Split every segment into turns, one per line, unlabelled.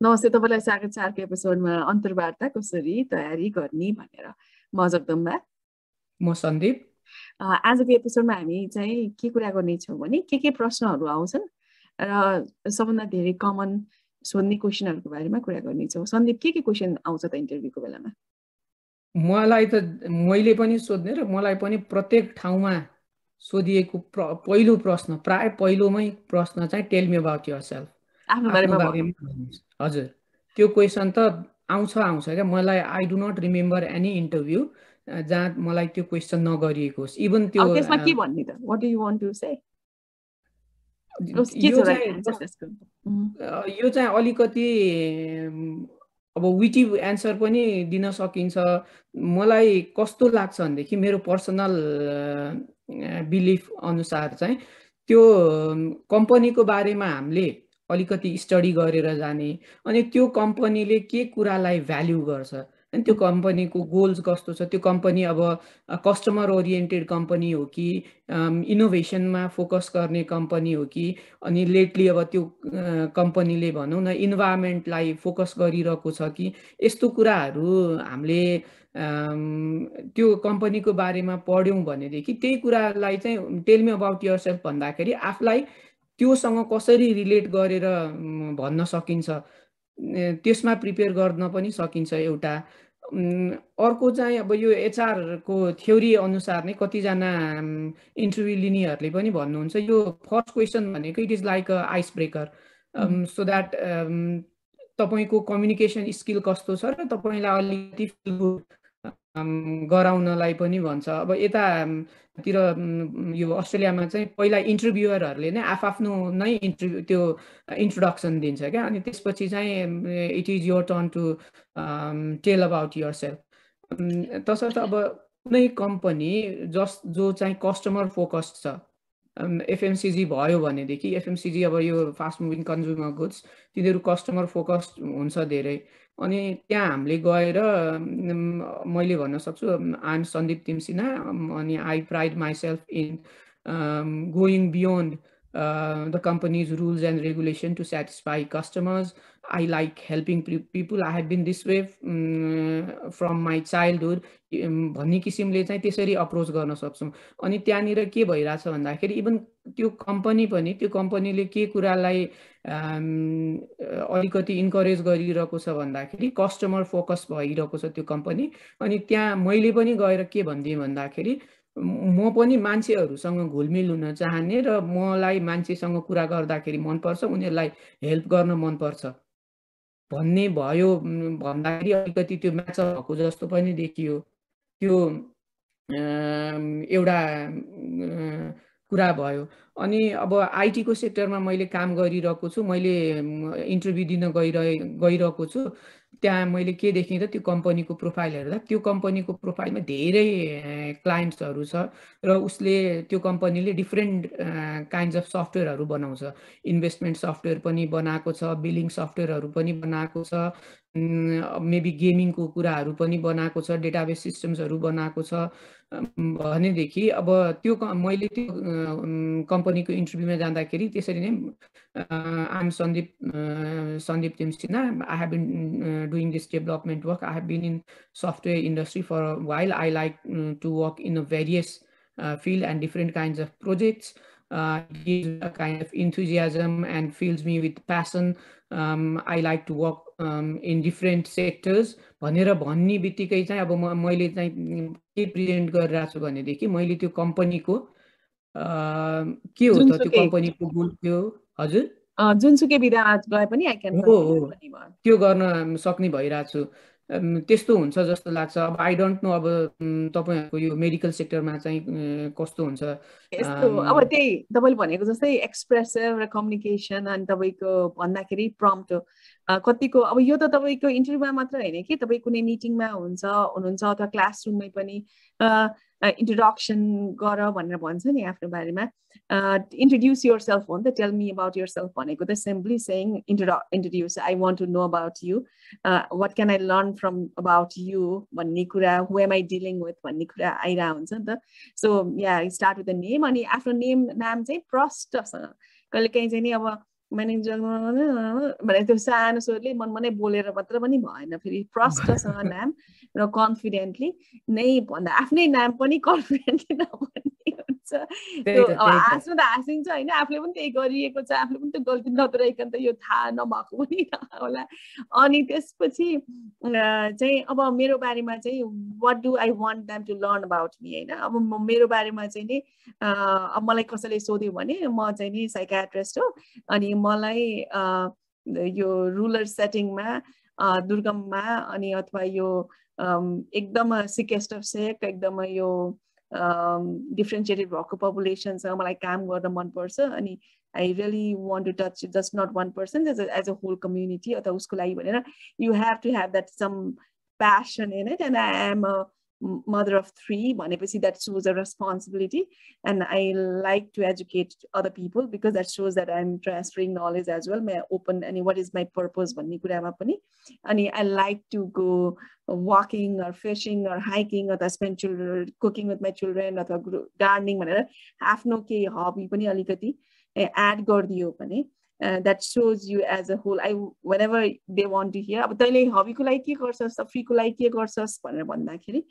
नमस्ते तपाईँलाई स्वागत छ अर्को एपिसोडमा अन्तर्वार्ता कसरी तयारी गर्ने भनेर म जगदम्बा
म सन्दीप
आजको एपिसोडमा हामी चाहिँ के कुरा गर्नेछौँ भने के के प्रश्नहरू आउँछन् र सबभन्दा धेरै कमन सोध्ने क्वेसनहरूको बारेमा कुरा गर्नेछौँ सन्दीप के के क्वेसन आउँछ त इन्टरभ्यूको बेलामा
मलाई त मैले पनि सोध्ने र मलाई पनि प्रत्येक ठाउँमा सोधिएको प्र पहिलो प्रश्न प्राय पहिलोमै प्रश्न चाहिँ tell me about yourself
आफ्नो बारेमा
हजुर। त्यो क्वेसन त आउँछ आउँछ क्या। मलाई I do not remember any interview जहाँ मलाई त्यो क्वेसन नगरिएको होस् इभन त्यो
त्यसमा के भन्ने त? What do you want to say
यो चाहिँ अलिकति अब विटी एन्सर पनि दिन सकिन्छ। मलाई कस्तो लाग्छ भनेदेखि मेरो पर्सनल बिलिफ अनुसार चाहिँ त्यो कम्पनीको बारेमा हामीले अलिकति स्टडी गरेर जाने अनि त्यो कम्पनीले के कुरालाई भ्याल्यु गर्छ? अनि त्यो कम्पनीको गोल्स कस्तो छ? त्यो कम्पनी अब कस्टमर ओरिएन्टेड कम्पनी हो कि इनोभेसनमा फोकस गर्ने कम्पनी हो कि? अनि लेटली अब त्यो कम्पनीले भनौँ न इन्भाइरोमेन्टलाई फोकस गरिरहेको छ कि? यस्तो कुराहरू हामीले त्यो कम्पनीको बारेमा पढ्यौँ भनेदेखि त्यही कुरालाई चाहिँ टेलमी अबाउट यर सेल्फ भन्दाखेरि आफूलाई त्योसँग कसरी रिलेट गरेर भन्न सकिन्छ? त्यसमा प्रिपेयर गर्न पनि सकिन्छ एउटा। अर्को चाहिँ अब यो एचआरको थ्योरी अनुसार नै कतिजना इन्टरभ्यू लिनेहरूले पनि भन्नुहुन्छ यो फर्स्ट क्वेसन भनेको it is like a ice breaker so that तपाईँको कम्युनिकेसन स्किल कस्तो छ र तपाईँलाई अलिकति गराउनलाई पनि भन्छ। अब यतातिर यो अस्ट्रेलियामा चाहिँ पहिला इन्टरभ्युअरहरूले नै आफ्नो नै इन्टरभ्यू त्यो इन्ट्रोडक्सन दिन्छ क्या। अनि त्यसपछि चाहिँ it is your turn to tell about yourself तसर्थ अब कुनै कम्पनी जस जो चाहिँ कस्टमर फोकस्ड छ एफएमसिजी भयो भनेदेखि एफएमसिजी अब यो फास्ट मुभिङ कन्ज्युमर गुड्स तिनीहरू कस्टमर फोकस्ड हुन्छ धेरै। अनि त्यहाँ हामीले गएर मैले भन्न सक्छु आइ एम सन्दीप तिमसिना अनि I pride myself in going beyond the company's rules and regulation to satisfy customers I like helping people I have been this way from my childhood भन्ने किसिमले चाहिँ त्यसरी अप्रोच गर्न सक्छौँ। अनि त्यहाँनिर के भइरहेछ भन्दाखेरि इभन त्यो कम्पनी पनि त्यो कम्पनीले के कुरालाई अलिकति इन्करेज गरिरहेको छ भन्दाखेरि कस्टमर फोकस भइरहेको छ त्यो कम्पनी अनि त्यहाँ मैले पनि गएर के भनिदिएँ भन्दाखेरि म पनि मान्छेहरूसँग घुलमिल हुन चाहने र मलाई मान्छेसँग कुरा गर्दाखेरि मनपर्छ उनीहरूलाई हेल्प गर्न मनपर्छ। भन्ने भयो भन्दाखेरि अलिकति त्यो म्याच भएको जस्तो पनि देखियो। त्यो एउटा कुरा भयो। अनि अब आइटीको सेक्टरमा मैले काम गरिरहेको छु मैले इन्टरभ्यू दिन गइरहे गइरहेको छु। त्यहाँ मैले के देखेँ त त्यो कम्पनीको प्रोफाइल हेर्दा त्यो कम्पनीको प्रोफाइलमा धेरै क्लाइन्ट्सहरू छ र उसले त्यो कम्पनीले डिफ्रेन्ट काइन्ड्स अफ सफ्टवेयरहरू बनाउँछ। इन्भेस्टमेन्ट सफ्टवेयर पनि बनाएको छ बिलिङ सफ्टवेयरहरू पनि बनाएको छ। मेबी गेमिङको कुराहरू पनि बनाएको छ डेटाबेस सिस्टम्सहरू बनाएको छ। भनेदेखि अब त्यो मैले त्यो कम्पनीको इन्टरभ्यूमा जाँदाखेरि त्यसरी नै am Sandeep Sandeep Timsina I have been doing this development work I have been in software industry for while I like to work in a various and different kinds of projects. Uh, gives a kind of enthusiasm and fills me with Um, I like to work in different sectors भनेर भन्ने बित्तिकै चाहिँ अब म मैले चाहिँ के present गरिरहेको छु भनेदेखि मैले त्यो कम्पनीको के हो त त्यो कम्पनीको गोल थियो हजुर?
जुनसुकै विधा गए पनि
हो त्यो गर्न सक्ने भइरहेको छु त्यस्तो हुन्छ जस्तो लाग्छ। अब आई डोन्ट नो अब तपाईँहरूको यो मेडिकल सेक्टरमा चाहिँ कस्तो हुन्छ?
अब त्यही तपाईँले भनेको जस्तै एक्सप्रेसिभ र कम्युनिकेसन अनि तपाईँको भन्दाखेरि प्रम्प्ट कतिको अब यो त तपाईँको इन्टरभ्यूमा मात्र होइन कि तपाईँ कुनै मिटिङमा हुन्छ हुनुहुन्छ अथवा क्लासरुममै पनि। इन्ट्रोडक्सन गर भनेर भन्छ नि आफ्नो बारेमा। इन्ट्रोड्युस युर सेल्फ हो नि त tell me about yourself भनेको त simply saying इन्ट्रोड introduce I want to know about you what can I learn from about you भन्ने कुरा एम आई डिलिङ विथ भन्ने कुरा आइरहेको हुन्छ नि त। So yeah start with the name अनि आफ्नो नेम नाम चाहिँ प्रष्टसँग कहिले काहीँ चाहिँ नि अब म्यानेजर भने त्यो सानो स्वरले मनमनै बोलेर मात्र पनि भएन फेरि प्रष्टसँग नाम। र कन्फिडेन्टली नै भन्दा आफ्नै नाम पनि कन्फिडेन्टली नभन्ने हुन्छ। त्यो अब हाँस्नु त। हाँसिन्छ होइन आफूले पनि त्यही गरिएको छ आफूले पनि त्यो गल्ती नदोहोऱ्याइकन त यो थाहा नभएको पनि होला। अनि त्यसपछि चाहिँ अब मेरो बारेमा चाहिँ what do I want them to learn about me होइन? अब मेरो बारेमा चाहिँ नि अब मलाई कसैले सोध्यो भने म चाहिँ नि साइकाट्रिस्ट हो। अनि मलाई यो रुरल सेटिङमा दुर्गममा अनि अथवा यो एकदम सिकेस्ट अफ सेक एकदम यो डिफ्रेन्सिएटेड भएको पपुलेसनसँग मलाई काम गर्न मनपर्छ अनि I really want to touch just not one person as as a whole community अथवा उसको लागि भनेर you have to have that some passion in it and I am a mother of three भनेपछि that shows a responsibility and I like to educate other people because that shows that I'm transferring knowledge as well may open and what is my purpose भन्ने कुरामा पनि अनि I like to go walking or fishing or hiking अथवा spend children cooking with my children अथवा gardening भनेर आफ्नो केही hobby पनि अलिकति एड गरिदियो भने that shows you as a whole I whenever they want to hear अब तैँले हबीको लागि के गर्छस् फ्रीको लागि के गर्छस् भनेर भन्दाखेरि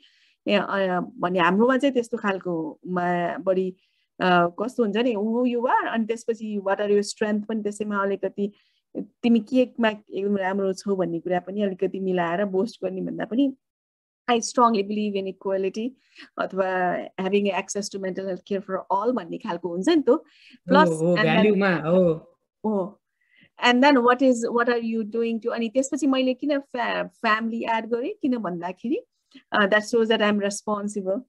भने हाम्रोमा चाहिँ त्यस्तो खालकोमा बढी कस्तो हुन्छ नि हु युवा अनि त्यसपछि वाट आर यु स्ट्रेन्थ पनि त्यसैमा अलिकति तिमी केमा एकदम राम्रो छौ भन्ने कुरा पनि अलिकति मिलाएर बोस्ट गर्ने भन्दा पनि I strongly believe in equality अथवा having access to mental health care for all भन्ने खालको हुन्छ नि त प्लस हो and then what is what are you doing to अनि त्यसपछि मैले किन फ्या फ्यामिली एड गरेँ? किन भन्दाखेरि that shows that I'm responsible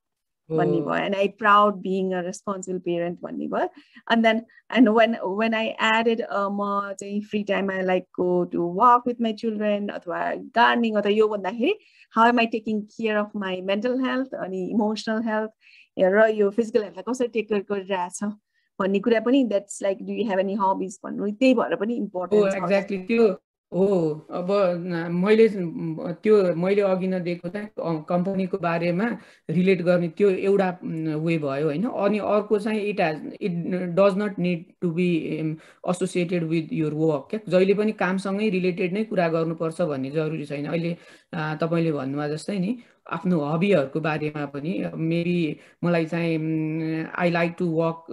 भन्ने भयो and I proud being a responsible parent भन्ने भयो and then and when when I added म चाहिँ free time I like go to walk with my children अथवा गार्डनिङ अथवा यो भन्दाखेरि how am I taking care of my mental health अनि emotional health र यो फिजिकल हेल्थलाई कसरी टेक केयर गरिरहेछ भन्ने कुरा पनि that's like do you have any hobbies भन्नु त्यही भएर पनि इम्पोर्टेन्ट
एक्ज्याक्टली त्यो हो अब मैले त्यो मैले अघि नदिएको चाहिँ कम्पनीको बारेमा रिलेट गर्ने त्यो एउटा वे भयो होइन? अनि अर्को चाहिँ it has it does not need to be associated with your work क्या? जहिले पनि कामसँगै रिलेटेड नै कुरा गर्नुपर्छ भन्ने जरुरी छैन। अहिले तपाईँले भन्नुभयो जस्तै नि आफ्नो हबीहरूको बारेमा पनि मेबी मलाई चाहिँ I like to walk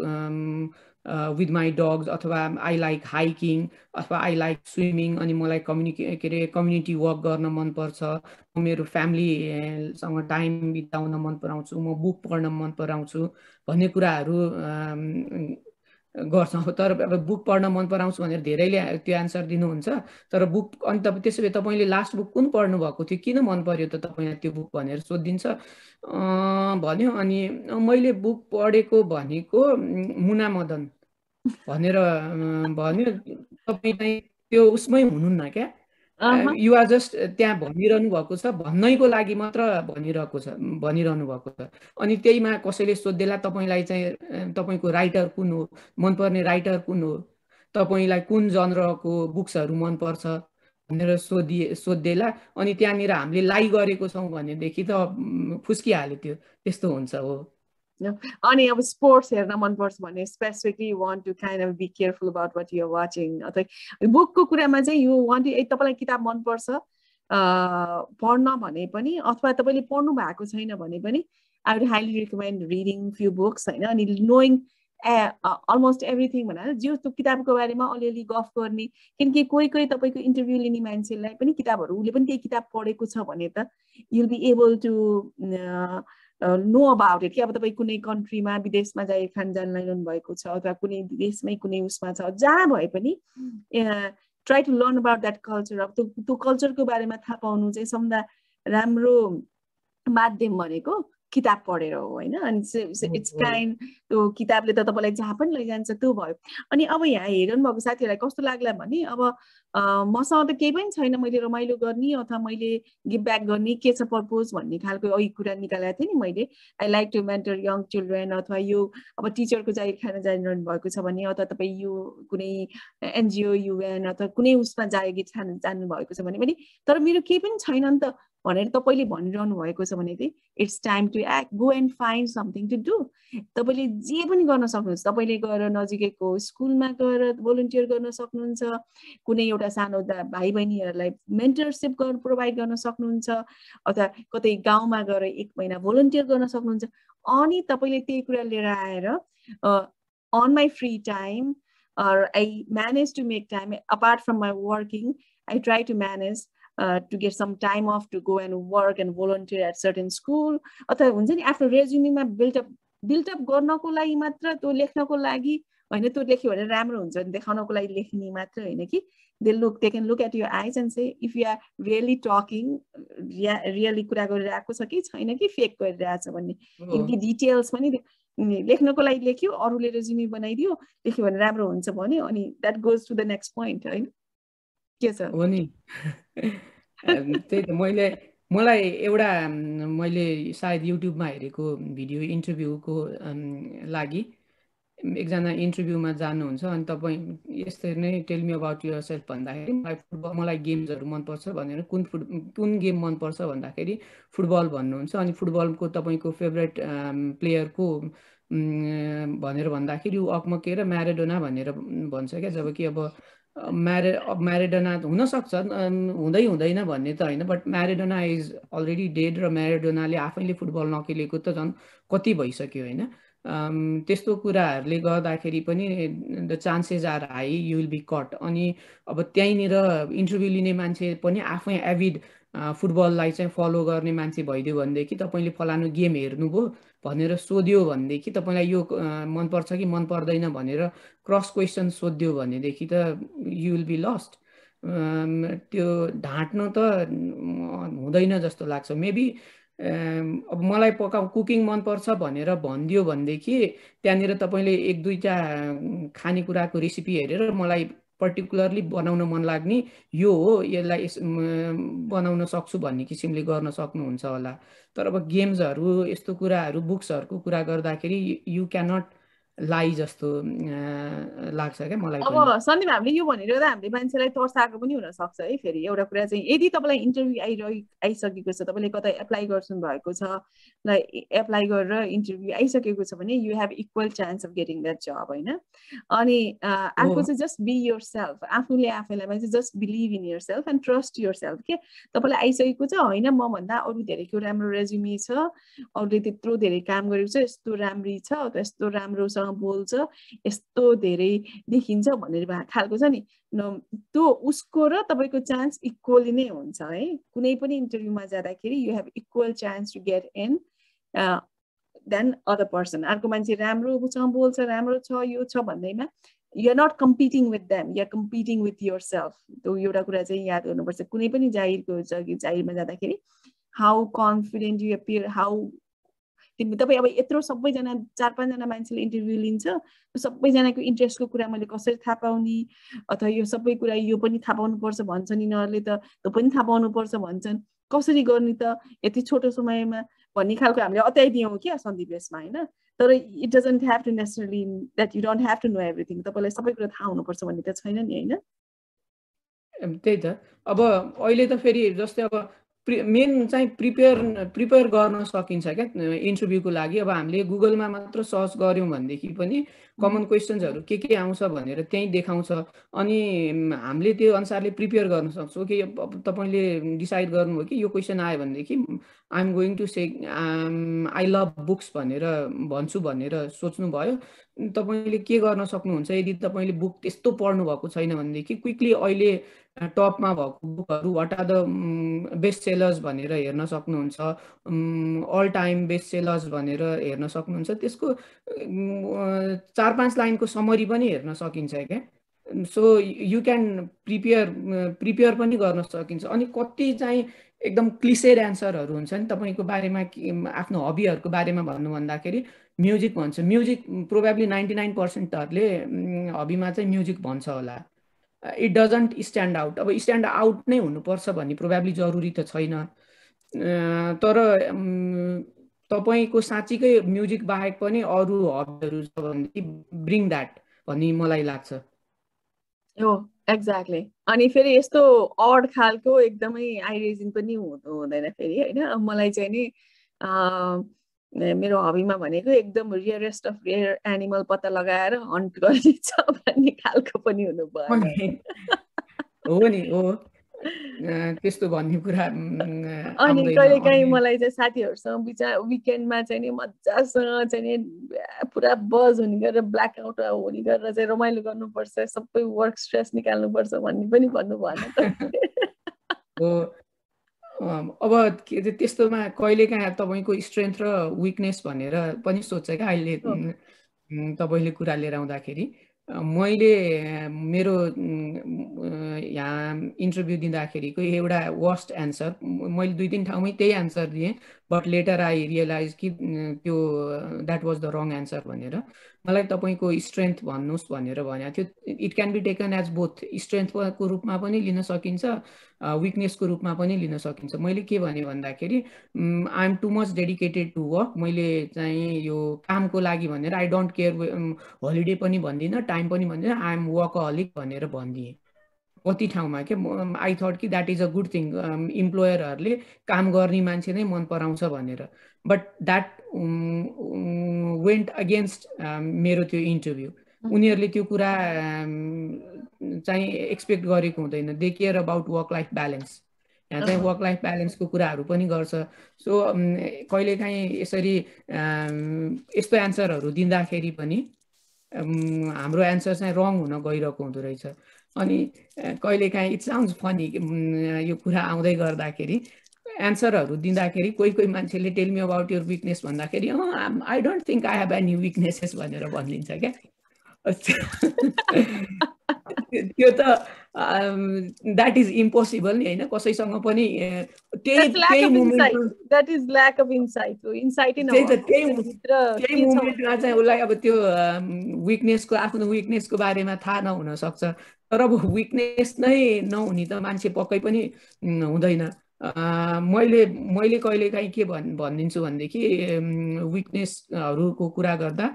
with my dogs अथवा आई लाइक हाइकिङ अथवा आई लाइक स्विमिङ अनि मलाई कम्युनिके के अरे कम्युनिटी वर्क गर्न मनपर्छ। म मेरो फ्यामिलीसँग टाइम बिताउन मन पराउँछु म बुक पढ्न मन पराउँछु भन्ने कुराहरू गर्छौँ। तर अब बुक पढ्न मन पराउँछु भनेर धेरैले त्यो एन्सर दिनुहुन्छ। तर बुक अनि तपाईँ त्यसो भए तपाईँले लास्ट बुक कुन पढ्नु भएको थियो? किन मन पर्यो त तपाईँलाई त्यो बुक भनेर सोधिदिन्छ? भन्यो। अनि मैले बुक पढेको भनेको मुना मदन। भनेर भन्यो। तपाईँ चाहिँ त्यो उसमै हुनुहुन्न क्या? युआर जस्ट त्यहाँ भनिरहनु भएको छ। भन्नैको लागि मात्र भनिरहेको छ भनिरहनु भएको छ। अनि त्यहीमा कसैले सोधिदेला तपाईँलाई चाहिँ तपाईँको राइटर कुन हो? मनपर्ने राइटर कुन हो? तपाईँलाई कुन जनरको बुक्सहरू मनपर्छ? भनेर सोधिए सोधिदेला। अनि त्यहाँनिर हामीले लाइ गरेको छौँ भनेदेखि त फुस्किहाल्यो त्यो। त्यस्तो हुन्छ हो।
अनि अब स्पोर्ट्स हेर्न मनपर्छ भने specifically want to kind of be careful about what you're watching अथवा बुकको कुरामा चाहिँ यो वान्ट ए तपाईँलाई किताब मनपर्छ पढ्न भने पनि अथवा तपाईँले पढ्नु भएको छैन भने पनि I would highly recommend reading few books होइन? अनि नोइङ अलमोस्ट एभ्रिथिङ भनेर जो त्यो किताबको बारेमा अलिअलि गफ गर्ने। किनकि कोही कोही तपाईँको इन्टरभ्यू लिने मान्छेलाई पनि किताबहरू उसले पनि त्यही किताब पढेको छ भने त you'll be able to know about it कि अब तपाईँ कुनै कन्ट्रीमा विदेशमा जाएर खान जान लाइरहनु भएको छ अथवा कुनै विदेशमै कुनै उसमा छ जहाँ भए पनि try to learn about that culture अब त्यो त्यो कल्चरको बारेमा थाहा पाउनु चाहिँ सबभन्दा राम्रो माध्यम भनेको किताब पढेर हो होइन? अनि इट्स काइन्ड त्यो किताबले त तपाईँलाई जहाँ पनि लैजान्छ त्यो भयो। अनि अब यहाँ हेरनु भएको साथीहरूलाई कस्तो लाग्ला भने अब मसँग त केही पनि छैन मैले रमाइलो गर्ने अथवा मैले गिभ ब्याक गर्ने के छ पर्पोज भन्ने खालको अघि कुरा निकालेको थिएँ नि मैले। I like to mentor young children अथवा यो अब टिचरको जागिर खान जानिरहनु भएको छ भने अथवा तपाईँ यो कुनै एनजिओ युएन अथवा कुनै उसमा जागिर खान जानु भएको छ भने पनि तर मेरो केही पनि छैन नि त भनेर तपाईँले भनिरहनु भएको छ भने चाहिँ it's time to act go and find something to do तपाईँले जे पनि गर्न सक्नुहुन्छ तपाईँले गएर नजिकैको स्कुलमा गएर भोलिन्टियर गर्न सक्नुहुन्छ कुनै एउटा सानो भाइ बहिनीहरूलाई मेन्टरसिप गर्न प्रोभाइड गर्न सक्नुहुन्छ अथवा कतै गाउँमा गएर एक महिना भोलिन्टियर गर्न सक्नुहुन्छ अनि तपाईँले त्यही कुरा लिएर आएर on my free time I manage to make time apart from my working I try to manage to get some time off to go and work and volunteer at certain school अथवा हुन्छ नि आफ्नो रेज्युमिङमा built up built up गर्नको लागि मात्र त्यो लेख्नको लागि होइन त्यो लेख्यो भने राम्रो हुन्छ भने देखाउनको लागि लेख्ने मात्र होइन कि? They look they can look at your eyes and say if you are really talking Riya really कुरा गरिरहेको छ कि छैन कि फेक गरिरहेछ भन्ने। यदि डिटेल्स पनि लेख्नको लागि लेख्यो अरूले रेज्युमी बनाइदियो लेख्यो भने राम्रो हुन्छ भन्यो अनि that goes to the next point होइन? के छ
हो नि. त्यही त मैले मलाई एउटा मैले सायद युट्युबमा हेरेको भिडियो इन्टरभ्यूको लागि एकजना इन्टरभ्यूमा जानुहुन्छ अनि तपाईँ यस्तै नै टेलमी अबाउट युर सेल्फ भन्दाखेरि मलाई फुटबल मलाई गेम्सहरू मनपर्छ भनेर कुन फुट कुन गेम मनपर्छ भन्दाखेरि फुटबल भन्नुहुन्छ अनि फुटबलको तपाईँको फेभरेट प्लेयरको भनेर भन्दाखेरि ऊ अकमके र म्यारेडोना भनेर भन्छ क्या जब कि अब म्यारे म्यारेडोना हुनसक्छ हुँदै हुँदैन भन्ने त होइन but Maradona is already dead र म्यारेडोनाले आफैले फुटबल नखेलेको त झन् कति भइसक्यो होइन। त्यस्तो कुराहरूले गर्दाखेरि पनि the chances are high you will be cut. अनि अब त्यहीँनिर इन्टरभ्यू लिने मान्छे पनि आफै एभिड फुटबललाई चाहिँ फलो गर्ने मान्छे भइदियो भनेदेखि तपाईँले फलानु गेम हेर्नुभयो भनेर सोध्यो भनेदेखि तपाईँलाई यो मनपर्छ कि मन पर्दैन भनेर क्रस क्वेसन सोध्यो भनेदेखि त यु विल बी लस्ट। त्यो ढाँट्नु त हुँदैन जस्तो लाग्छ। मेबी अब मलाई पकाउ कुकिङ मनपर्छ भनेर भनिदियो भनेदेखि त्यहाँनिर तपाईँले एक दुईवटा खानेकुराको रेसिपी हेरेर मलाई पर्टिकुलरली बनाउन मन लाग्ने यो हो यसलाई बनाउन सक्छु भन्ने किसिमले गर्न सक्नुहुन्छ होला। तर अब गेम्सहरू यस्तो कुराहरू बुक्सहरूको कुरा गर्दाखेरि यु क्यानट लाई जस्तो लाग्छ क्या मलाई
अब सन्दीप हामीले यो भनेर त हामीले मान्छेलाई तर्साएको पनि हुनसक्छ है फेरि। एउटा कुरा चाहिँ यदि तपाईँलाई इन्टरभ्यू आइरह आइसकेको छ तपाईँले कतै एप्लाई गर्नु भएको छ एप्लाई गरेर इन्टरभ्यू आइसकेको छ भने you have equal chance of getting that job होइन? अनि अर्को चाहिँ जस्ट बी योर सेल्फ आफूले आफैलाई चाहिँ just believe in yourself and trust yourself के? तपाईँलाई आइसकेको छ होइन? म भन्दा अरू धेरैको राम्रो रेज्युमी छ अरूले त्यत्रो धेरै काम गरेको छ यस्तो राम्री छ यस्तो राम्रोसँग बोल्छ यस्तो धेरै देखिन्छ भनेर खालको छ नि। त्यो उसको र तपाईँको चान्स इक्वली नै हुन्छ है। कुनै पनि इन्टरभ्यूमा जाँदाखेरि you have equal chance to get in then other person अर्को मान्छे राम्रोसँग बोल्छ राम्रो छ यो छ भन्दैमा you're not competing with them you're competing with yourself त्यो एउटा कुरा चाहिँ याद गर्नुपर्छ। कुनै पनि जाहिरको जाहिरमा जाँदाखेरि how confident you appear how तिमी तपाईँ अब यत्रो सबैजना चार पाँचजना मान्छेले इन्टरभ्यू लिन्छ सबैजनाको इन्ट्रेस्टको कुरा मैले कसरी थाहा पाउने अथवा यो सबै कुरा यो पनि थाहा पाउनुपर्छ भन्छन् यिनीहरूले त त्यो पनि थाहा पाउनुपर्छ भन्छन्। कसरी गर्ने त? यति छोटो समयमा भन्ने खालको हामीले अत्याइदियौँ क्या सन्दीप यसमा होइन? तर it doesn't have to necessarily that you don't have to know everything तपाईँलाई सबै कुरा थाहा हुनुपर्छ भन्ने त छैन नि होइन?
त्यही त। अब अहिले त फेरि जस्तै अब प्रि मेन चाहिँ प्रिपेयर प्रिपेयर गर्न सकिन्छ क्या इन्टरभ्यूको लागि। अब हामीले गुगलमा मात्र सर्च गऱ्यौँ भनेदेखि पनि कमन क्वेसन्सहरू के के आउँछ भनेर त्यहीँ देखाउँछ। अनि हामीले त्यो अनुसारले प्रिपेयर गर्न सक्छौँ कि तपाईँले डिसाइड गर्नुभयो कि यो क्वेसन आयो भनेदेखि I'm going to say I love books भनेर भन्छु भनेर सोच्नुभयो। तपाईँले के गर्न सक्नुहुन्छ? यदि तपाईँले बुक त्यस्तो पढ्नु भएको छैन भनेदेखि क्विकली अहिले टपमा भएको बुकहरू what are the best sellers भनेर हेर्न सक्नुहुन्छ अल टाइम बेस्ट सेलर्स भनेर हेर्न सक्नुहुन्छ। त्यसको चार पाँच लाइनको समरी पनि हेर्न सकिन्छ क्या। So you can prepare prepare पनि गर्न सकिन्छ। अनि कति चाहिँ एकदम क्लिसेड एन्सरहरू हुन्छ नि तपाईँको बारेमा आफ्नो हबीहरूको बारेमा भन्नु भन्दाखेरि म्युजिक भन्छ। म्युजिक प्रोभाब्ली नाइन्टी नाइन पर्सेन्टहरूले हबीमा चाहिँ म्युजिक भन्छ होला। इट डजन्ट स्ट्यान्ड आउट अब स्ट्यान्ड आउट नै हुनुपर्छ भन्ने प्रोभाब्ली जरुरी त छैन। तर तपाईँको साँच्चीकै म्युजिक बाहेक पनि अरू हबीहरू छ भनेदेखि ब्रिङ द्याट भन्ने मलाई लाग्छ।
हो एक्ज्याक्टली अनि फेरि यस्तो अड खालको एकदमै आइरेजिङ पनि हुँदैन फेरि होइन? मलाई चाहिँ नि मेरो हबीमा भनेको एकदम रियरेस्ट अफ रियर एनिमल पत्ता लगाएर हन्ट गर्ने छ भन्ने खालको पनि हुनु भयो
हो नि हो। त्यस्तो भन्ने कुरा
अनि कहिले काहीँ मलाई चाहिँ साथीहरूसँग बिचरा विकेन्डमा चाहिँ नि मजासँग चाहिँ नि पुरा बज हुने गरेर ब्ल्याक आउट हुने गरेर चाहिँ रमाइलो गर्नुपर्छ सबै वर्क स्ट्रेस निकाल्नुपर्छ भन्ने पनि भन्नु भएन
हो। अब के अरे त्यस्तोमा कहिलेकाहीँ तपाईँको स्ट्रेन्थ र विकनेस भनेर पनि सोध्छ क्या अहिले तपाईँले कुरा लिएर आउँदाखेरि मैले मेरो यहाँ इन्टरभ्यू दिँदाखेरिको एउटा वर्स्ट एन्सर मैले दुई तिन ठाउँमै त्यही एन्सर दिएँ बट लेटर आई रियलाइज कि त्यो that was the wrong answer भनेर। मलाई तपाईँको स्ट्रेन्थ भन्नुहोस् भनेर भनेको थियो। It can be taken as both स्ट्रेन्थको रूपमा पनि लिन सकिन्छ विकनेसको रूपमा पनि लिन सकिन्छ। मैले के भने भन्दाखेरि I am too much dedicated to work मैले चाहिँ यो कामको लागि भनेर आई डोन्ट केयर होलिडे पनि भन्दिनँ टाइम पनि भन्दिनँ आई एम वर्कहलिक भनेर भनिदिएँ। कति ठाउँमा के? आई थट कि that is a good thing इम्प्लोयरहरूले काम गर्ने मान्छे नै मन पराउँछ भनेर। बट द्याट वेन्ट अगेन्स्ट मेरो त्यो इन्टरभ्यू उनीहरूले त्यो कुरा चाहिँ एक्सपेक्ट गरेको हुँदैन। They care about work life balance यहाँ चाहिँ वर्क लाइफ ब्यालेन्सको कुराहरू पनि गर्छ। सो कहिलेकाहीँ यसरी यस्तो एन्सरहरू दिँदाखेरि पनि हाम्रो एन्सर चाहिँ रङ हुन गइरहेको हुँदो रहेछ। अनि कहिलेकाहीँ इट साउन्ड्स फनी यो कुरा आउँदै गर्दाखेरि एन्सरहरू दिँदाखेरि कोही कोही मान्छेले tell me about your weakness भन्दाखेरि I don't think I have any weaknesses भनेर भनिदिन्छ क्या? त्यो त द्याट इज इम्पोसिबल नि होइन? कसैसँग पनि
त्यही त्यही
मुमेन्टमा चाहिँ उसलाई अब त्यो विकनेसको आफ्नो विकनेसको बारेमा थाहा नहुन सक्छ। तर अब विकनेस नै नहुने त मान्छे पक्कै पनि हुँदैन। मैले मैले कहिलेकाहीँ के भन् भनिदिन्छु भनेदेखि विकनेसहरूको कुरा गर्दा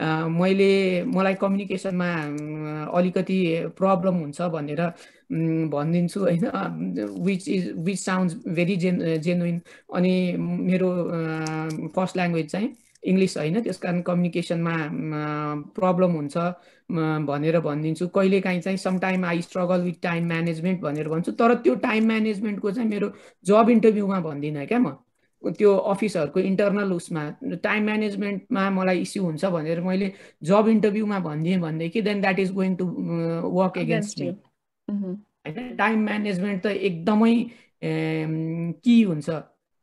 मैले मलाई कम्युनिकेसनमा अलिकति प्रब्लम हुन्छ भनेर भनिदिन्छु होइन? Which is which sounds very gen genuine अनि मेरो फर्स्ट ल्याङ्ग्वेज चाहिँ इङ्ग्लिस होइन। त्यस कारण कम्युनिकेसनमा प्रब्लम हुन्छ भनेर भनिदिन्छु। कहिलेकाहीँ चाहिँ some time I struggle with time management भनेर भन्छु तर त्यो टाइम म्यानेजमेन्टको चाहिँ मेरो जब इन्टरभ्यूमा भन्दिनँ क्या म। त्यो अफिसहरूको इन्टरनल उसमा टाइम म्यानेजमेन्टमा मलाई इस्यु हुन्छ भनेर मैले जब इन्टरभ्यूमा भनिदिएँ भनेदेखि then that is going to work against me होइन? टाइम म्यानेजमेन्ट त एकदमै कि हुन्छ।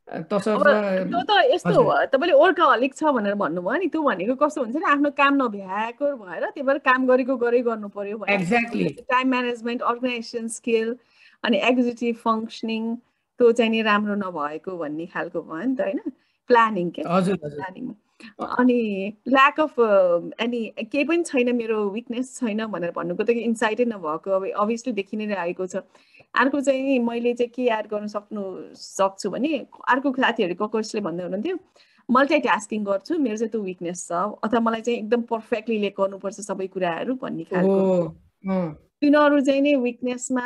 त्यो त यस्तो हो तपाईँले वर्कहलिक छ भनेर भन्नुभयो नि त्यो भनेको कस्तो हुन्छ नि आफ्नो काम नभ्याएको भएर त्यही भएर काम गरेको गरे गर्नु पर्यो
exactly
time management organization skill अनि एक्जिक्युटिभ फङ्सनिङ त्यो चाहिँ नि राम्रो नभएको भन्ने खालको भयो नि त होइन? प्लानिङ के? प्लानिङ अनि ल्याक अफ अनि केही पनि छैन मेरो विकनेस छैन भनेर भन्नुको त इन्साइटै नभएको। अब अभियसली देखि नै आएको छ। अर्को चाहिँ मैले चाहिँ के एड गर्न सक्नु सक्छु भने अर्को साथीहरू कसले भन्दै हुनुहुन्थ्यो मल्टिटास्किङ गर्छु मेरो चाहिँ त्यो विकनेस छ। अथवा मलाई चाहिँ एकदम पर्फेक्टली गर्नुपर्छ सबै कुराहरू भन्ने खालको। तिनीहरू चाहिँ नि विकनेसमा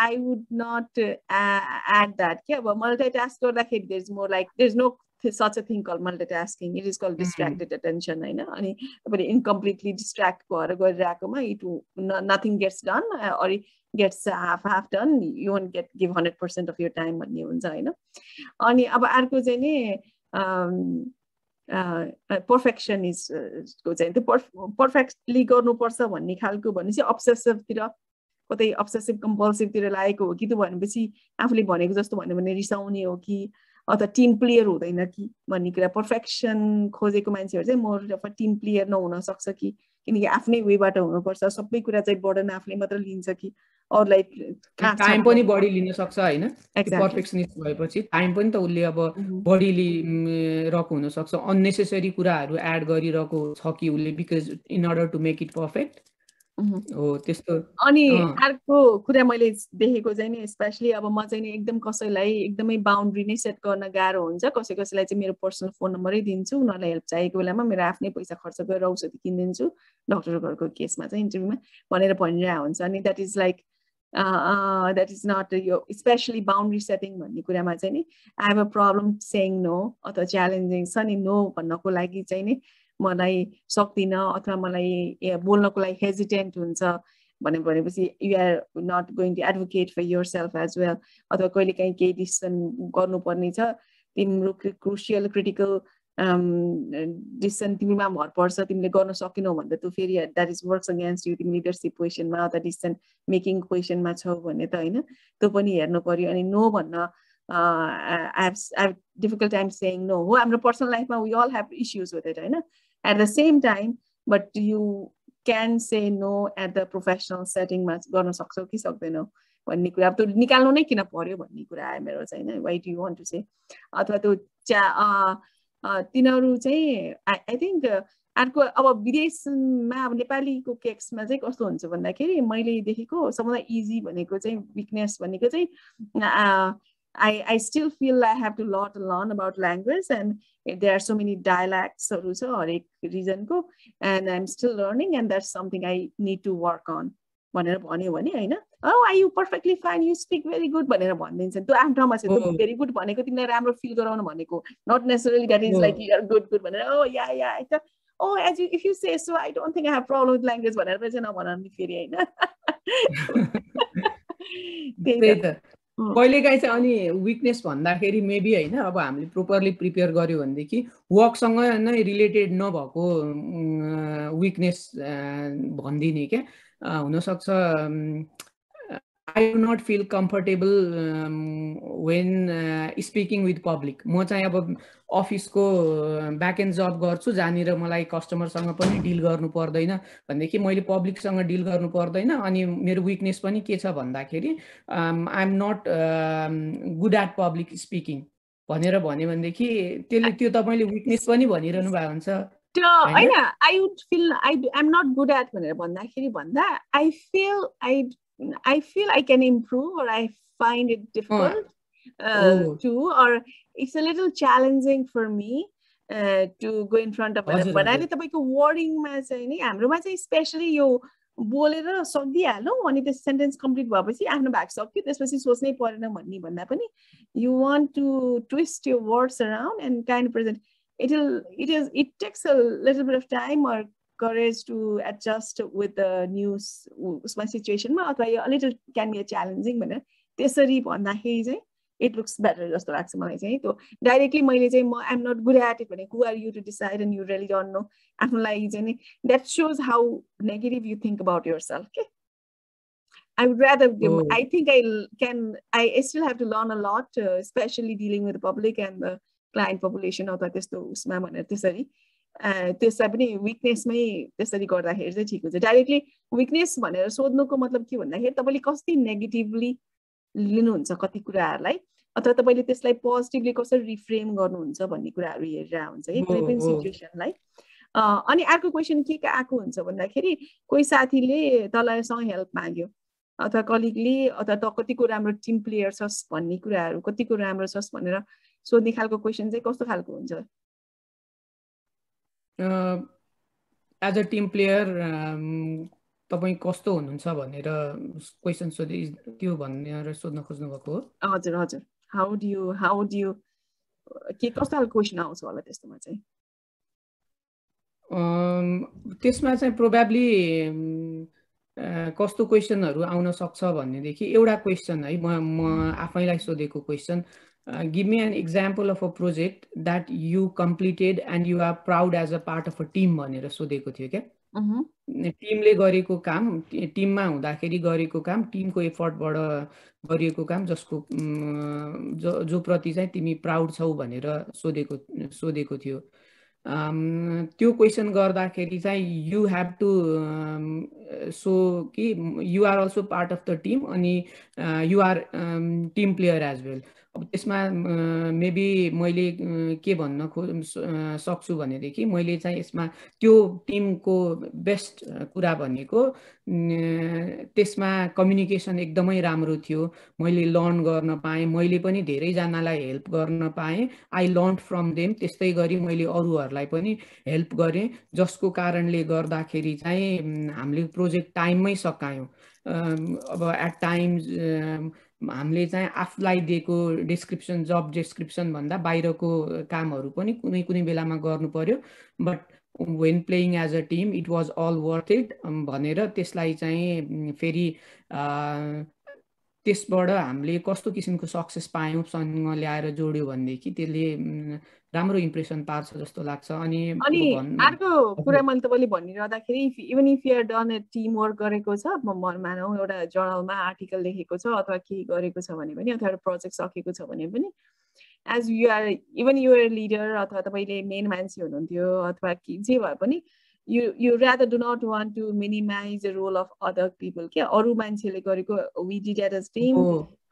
I would not add that के अब मल्टिटास्क गर्दाखेरि there is more like there is no such a thing call multitasking it is call distracted attention होइन अनि तपाईँले इनकम्प्लिटली डिस्ट्राक्ट भएर गरिरहेकोमा इट नथिङ गेट्स डन अरू gets half half done you won't get give hundred percent of your time भन्ने हुन्छ होइन अनि अब अर्को चाहिँ नि पर्फेक्सनिस्टको चाहिँ त्यो पर्फेक्टली गर्नुपर्छ भन्ने खालको भनेपछि अब्सेसिभतिर कतै अब्सेसिभ कम्पल्सिभतिर लागेको हो कि त्यो भनेपछि आफूले भनेको जस्तो भन्यो भने रिसाउने हो कि अथवा टिम प्लेयर हुँदैन कि भन्ने कुरा। पर्फेक्सन खोजेको मान्छेहरू चाहिँ मोर अफ टिम प्लेयर नहुन सक्छ कि किनकि आफ्नै वेबाट हुनुपर्छ। सबै कुरा चाहिँ बर्डन आफूले मात्र लिन्छ कि। अरूलाई
टाइम पनि बढी लिन सक्छ होइन? पर्फेक्सनिस्ट भएपछि टाइम पनि त उसले अब बढी लिइरहेको हुनसक्छ अन्नेसेसरी कुराहरू एड गरिरहेको छ कि उसले because in order to make it perfect हो त्यस्तो
अनि अर्को कुरा मैले देखेको चाहिँ नि स्पेसली अब म चाहिँ नि एकदम कसैलाई एकदमै बााउन्ड्री नै सेट गर्न गाह्रो हुन्छ। कसै कसैलाई चाहिँ मेरो पर्सनल फोन नम्बरै दिन्छु। उनीहरूलाई हेल्प चाहिएको बेलामा मेरो आफ्नै पैसा खर्च गरेर औषधि किनिदिन्छु। डक्टर घरको केसमा चाहिँ इन्टरभ्यूमा भनेर भनिरहेको हुन्छ। अनि that is like that is not यो स्पेसली बााउन्ड्री सेटिङ भन्ने कुरामा चाहिँ नि I have a problem saying no अथवा च्यालेन्जिङ छ नि नो भन्नको लागि चाहिँ नि मलाई सक्दिनँ अथवा मलाई बोल्नको लागि हेजिटेन्ट हुन्छ भने भनेपछि you are not going to advocate for yourself as well अथवा कहिले काहीँ केही डिसिसन गर्नुपर्ने छ तिम्रो क्रुसियल क्रिटिकल डिसिसन तिमीमा भर पर्छ तिमीले गर्न सकेनौ भन्दा तँ फेरि that is works against you तिमी लिडरसिप पोजिसनमा अथवा डिसिसन मेकिङ पोजिसनमा छौ भने त होइन त्यो पनि हेर्नु पऱ्यो अनि नो भन्न I difficult time saying no हो हाम्रो पर्सनल लाइफमा we all have issues with it होइन? At the same time but you can say no at the professional सेटिङमा गर्न सक्छौ कि सक्दैनौ भन्ने कुरा। अब त्यो निकाल्नु नै किन पर्यो भन्ने कुरा आयो मेरो चाहिँ होइन। What you want to say अथवा त्यो च्या तिनीहरू चाहिँ आई आई थिङ्क अर्को अब विदेशमा अब नेपालीको केक्समा चाहिँ कस्तो हुन्छ भन्दाखेरि मैले देखेको सबभन्दा इजी भनेको चाहिँ विकनेस भनेको चाहिँ I, I still feel I have to lot learn about language and there are so many dialects or reason go and I'm still learning and that's something I need to work on. भनेर भन्यो भने होइन oh are you perfectly fine? You speak very good भनेर भनिदिन्छ। त्यो आफ्नोमा छ त्यो भेरी गुड भनेको तिमीलाई राम्रो फिल गराउनु भनेको। Not necessarily that is like you're good good भनेर। ओ या या त ओ as you if you say so I don't think I have problem with language भनेर चाहिँ नभन नि फेरि होइन।
त्यही त। कहिलेकाहीँ चाहिँ अनि विकनेस भन्दाखेरि मेबी होइन अब हामीले प्रोपरली प्रिपेयर गऱ्यो भनेदेखि वर्कसँग नै रिलेटेड नभएको विकनेस भनिदिने क्या। हुनसक्छ I do not feel comfortable when speaking with public म चाहिँ अब अफिसको ब्याकएन्ड जब गर्छु जहाँनिर मलाई कस्टमरसँग पनि डिल गर्नु पर्दैन भनेदेखि मैले पब्लिकसँग डिल गर्नु पर्दैन अनि मेरो विकनेस पनि के छ भन्दाखेरि I am not good at public speaking भनेर भन्यो भनेदेखि त्यसले त्यो तपाईँले विकनेस पनि भनिरहनु भएको हुन्छ
होइन? I would feel I am not good at भनेर भन्दाखेरि भन्दा I feel I I feel I can improve or I find it difficult uh, too, or it's a little challenging for me uh, to go in front of भन्नाले तपाईँको वर्डिङमा चाहिँ नि हाम्रोमा चाहिँ specially यो बोलेर सकिहालौँ अनि त्यो सेन्टेन्स कम्प्लिट भएपछि आफ्नो भाग सक्यो त्यसपछि सोच्नै परेन भन्ने भन्दा पनि you want to twist your words around and kind present it will it is it takes a little bit of time or courage to adjust with the new उसमा सिचुएसनमा अथवा यो a little can be a challenging भनेर त्यसरी भन्दाखेरि चाहिँ it looks better जस्तो लाग्छ मलाई चाहिँ त्यो डाइरेक्टली मैले चाहिँ म I'm not good at it भने who are you to decide and you really don't know आफ्नो लागि चाहिँ नि that shows how negative you think about yourself के I would rather, oh. I think I can, I still have to learn a lot, uh, especially dealing with the public and the client population अथवा त्यस्तो उसमा भनेर त्यसरी त्यसलाई पनि विकनेसमै त्यसरी गर्दाखेरि चाहिँ ठिक हुन्छ। डाइरेक्टली विकनेस भनेर सोध्नुको मतलब के भन्दाखेरि तपाईँले कति नेगेटिभली लिनुहुन्छ कति कुराहरूलाई अथवा तपाईँले त्यसलाई पोजिटिभली कसरी रिफ्रेम गर्नुहुन्छ भन्ने कुराहरू हेरेर हुन्छ कि कुनै पनि सिचुएसनलाई अनि अर्को क्वेसन के आएको हुन्छ भन्दाखेरि कोही साथीले तँलाईसँग हेल्प माग्यो अथवा कलिगले अथवा त कतिको राम्रो टिम प्लेयर छस् भन्ने कुराहरू कतिको राम्रो छस् भनेर सोध्ने खालको क्वेसन चाहिँ कस्तो खालको हुन्छ?
एज अ टिम प्लेयर तपाईँ कस्तो हुनुहुन्छ भनेर क्वेसन सोधे त्यो भनेर सोध्न खोज्नु भएको
हो। हजुर हजुर। हाउ डु हाउ डु के कस्तो खालको क्वेसन आउँछ होला त्यस्तोमा चाहिँ?
त्यसमा चाहिँ प्रोभाब्ली कस्तो क्वेसनहरू आउन सक्छ भनेदेखि एउटा क्वेसन है म म आफैलाई सोधेको question Uh, give me an example of a project that you completed and you are proud as a part of a team भनेर सोधेको थियो क्या टिमले गरेको काम टिममा हुँदाखेरि गरेको काम टिमको एफर्टबाट गरिएको काम जसको जो जो प्रति चाहिँ तिमी प्राउड छौ भनेर सोधेको सोधेको थियो। त्यो क्वेसन गर्दाखेरि चाहिँ यु हेभ टु सो कि you are also part of the team अनि you are team player as well अब त्यसमा मेबी मैले के भन्न खो सक्छु भनेदेखि मैले चाहिँ यसमा त्यो टिमको बेस्ट कुरा भनेको त्यसमा कम्युनिकेसन एकदमै राम्रो थियो। मैले लर्न गर्न पाएँ मैले पनि धेरैजनालाई हेल्प गर्न पाएँ। आई लर्न फ्रम देम त्यस्तै गरी मैले अरूहरूलाई पनि हेल्प गरेँ जसको कारणले गर्दाखेरि चाहिँ हामीले प्रोजेक्ट टाइममै सकायौँ। अब एट टाइम्स हामीले चाहिँ आफूलाई दिएको डिस्क्रिप्सन जब डिस्क्रिप्सन भन्दा बाहिरको कामहरू पनि कुनै कुनै बेलामा गर्नु पर्यो। But when playing as a team it was all worth it भनेर त्यसलाई चाहिँ फेरि त्यसबाट हामीले कस्तो किसिमको सक्सेस पायौँसँग ल्याएर जोड्यो भनेदेखि त्यसले राम्रो इम्प्रेसन पार्छ जस्तो लाग्छ। अनि
अनि अर्को कुरा मैले तपाईँले भनिरहँदाखेरि even if you're done a team work गरेको छ म मानौँ एउटा जर्नलमा आर्टिकल लेखेको छ अथवा केही गरेको छ भने पनि अथवा एउटा प्रोजेक्ट सकेको छ भने पनि as you're even you're leader अथवा तपाईँले मेन मान्छे हुनुहुन्थ्यो अथवा जे भए पनि you you rather do not want to minimise the role of other people क्या अरू मान्छेले गरेको we did at us team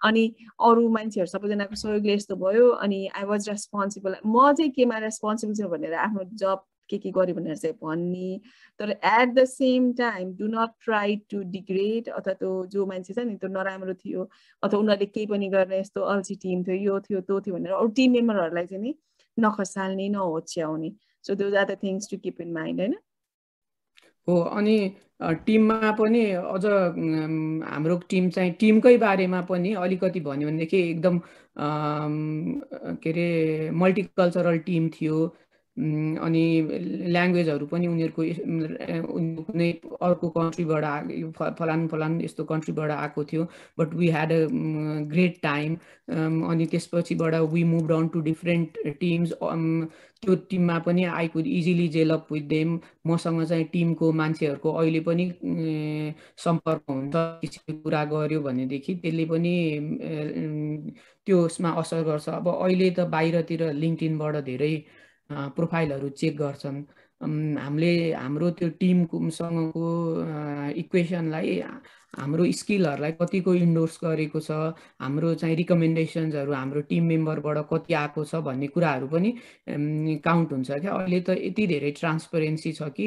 अनि अरू मान्छेहरू सबैजनाको सहयोगले यस्तो भयो। अनि आई वाज रेस्पोन्सिबल म चाहिँ केमा रेस्पोन्सिबल छु भनेर आफ्नो जब के के गर्यो भनेर चाहिँ भन्ने। तर at the same time do not try to degrade अथवा त्यो जो मान्छे छ नि त्यो नराम्रो थियो। अथवा उनीहरूले केही पनि गर्ने यस्तो अल्छी टिम थियो यो थियो त्यो थियो भनेर अरू टिम मेम्बरहरूलाई चाहिँ नि नखसाल्ने नहोच्याउने। So those are the things to keep in mind होइन?
हो अनि टिममा पनि अझ हाम्रो टिम चाहिँ टिमकै बारेमा पनि अलिकति भन्यो भनेदेखि एकदम के अरे मल्टिकल्चरल टिम थियो। अनि ल्याङ्ग्वेजहरू पनि उनीहरूको कुनै अर्को कन्ट्रीबाट आ फलान फलान यस्तो कन्ट्रीबाट आएको थियो but we had a great time अनि त्यसपछिबाट we move down to different teams त्यो टिममा पनि I could easily gel up with them मसँग चाहिँ टिमको मान्छेहरूको अहिले पनि सम्पर्क हुन्छ। कुरा गर्यो भनेदेखि त्यसले पनि त्यसमा असर गर्छ। अब अहिले त बाहिरतिर लिङ्कटिनबाट धेरै प्रोफाइलहरू चेक गर्छन्। हामीले हाम्रो त्यो टिमसँगको इक्वेसनलाई हाम्रो स्किलहरूलाई कतिको इन्डोर्स गरेको छ हाम्रो चाहिँ रिकमेन्डेसन्सहरू हाम्रो टिम मेम्बरबाट कति आएको छ भन्ने कुराहरू पनि काउन्ट हुन्छ क्या। अहिले त यति धेरै ट्रान्सपरेन्सी छ कि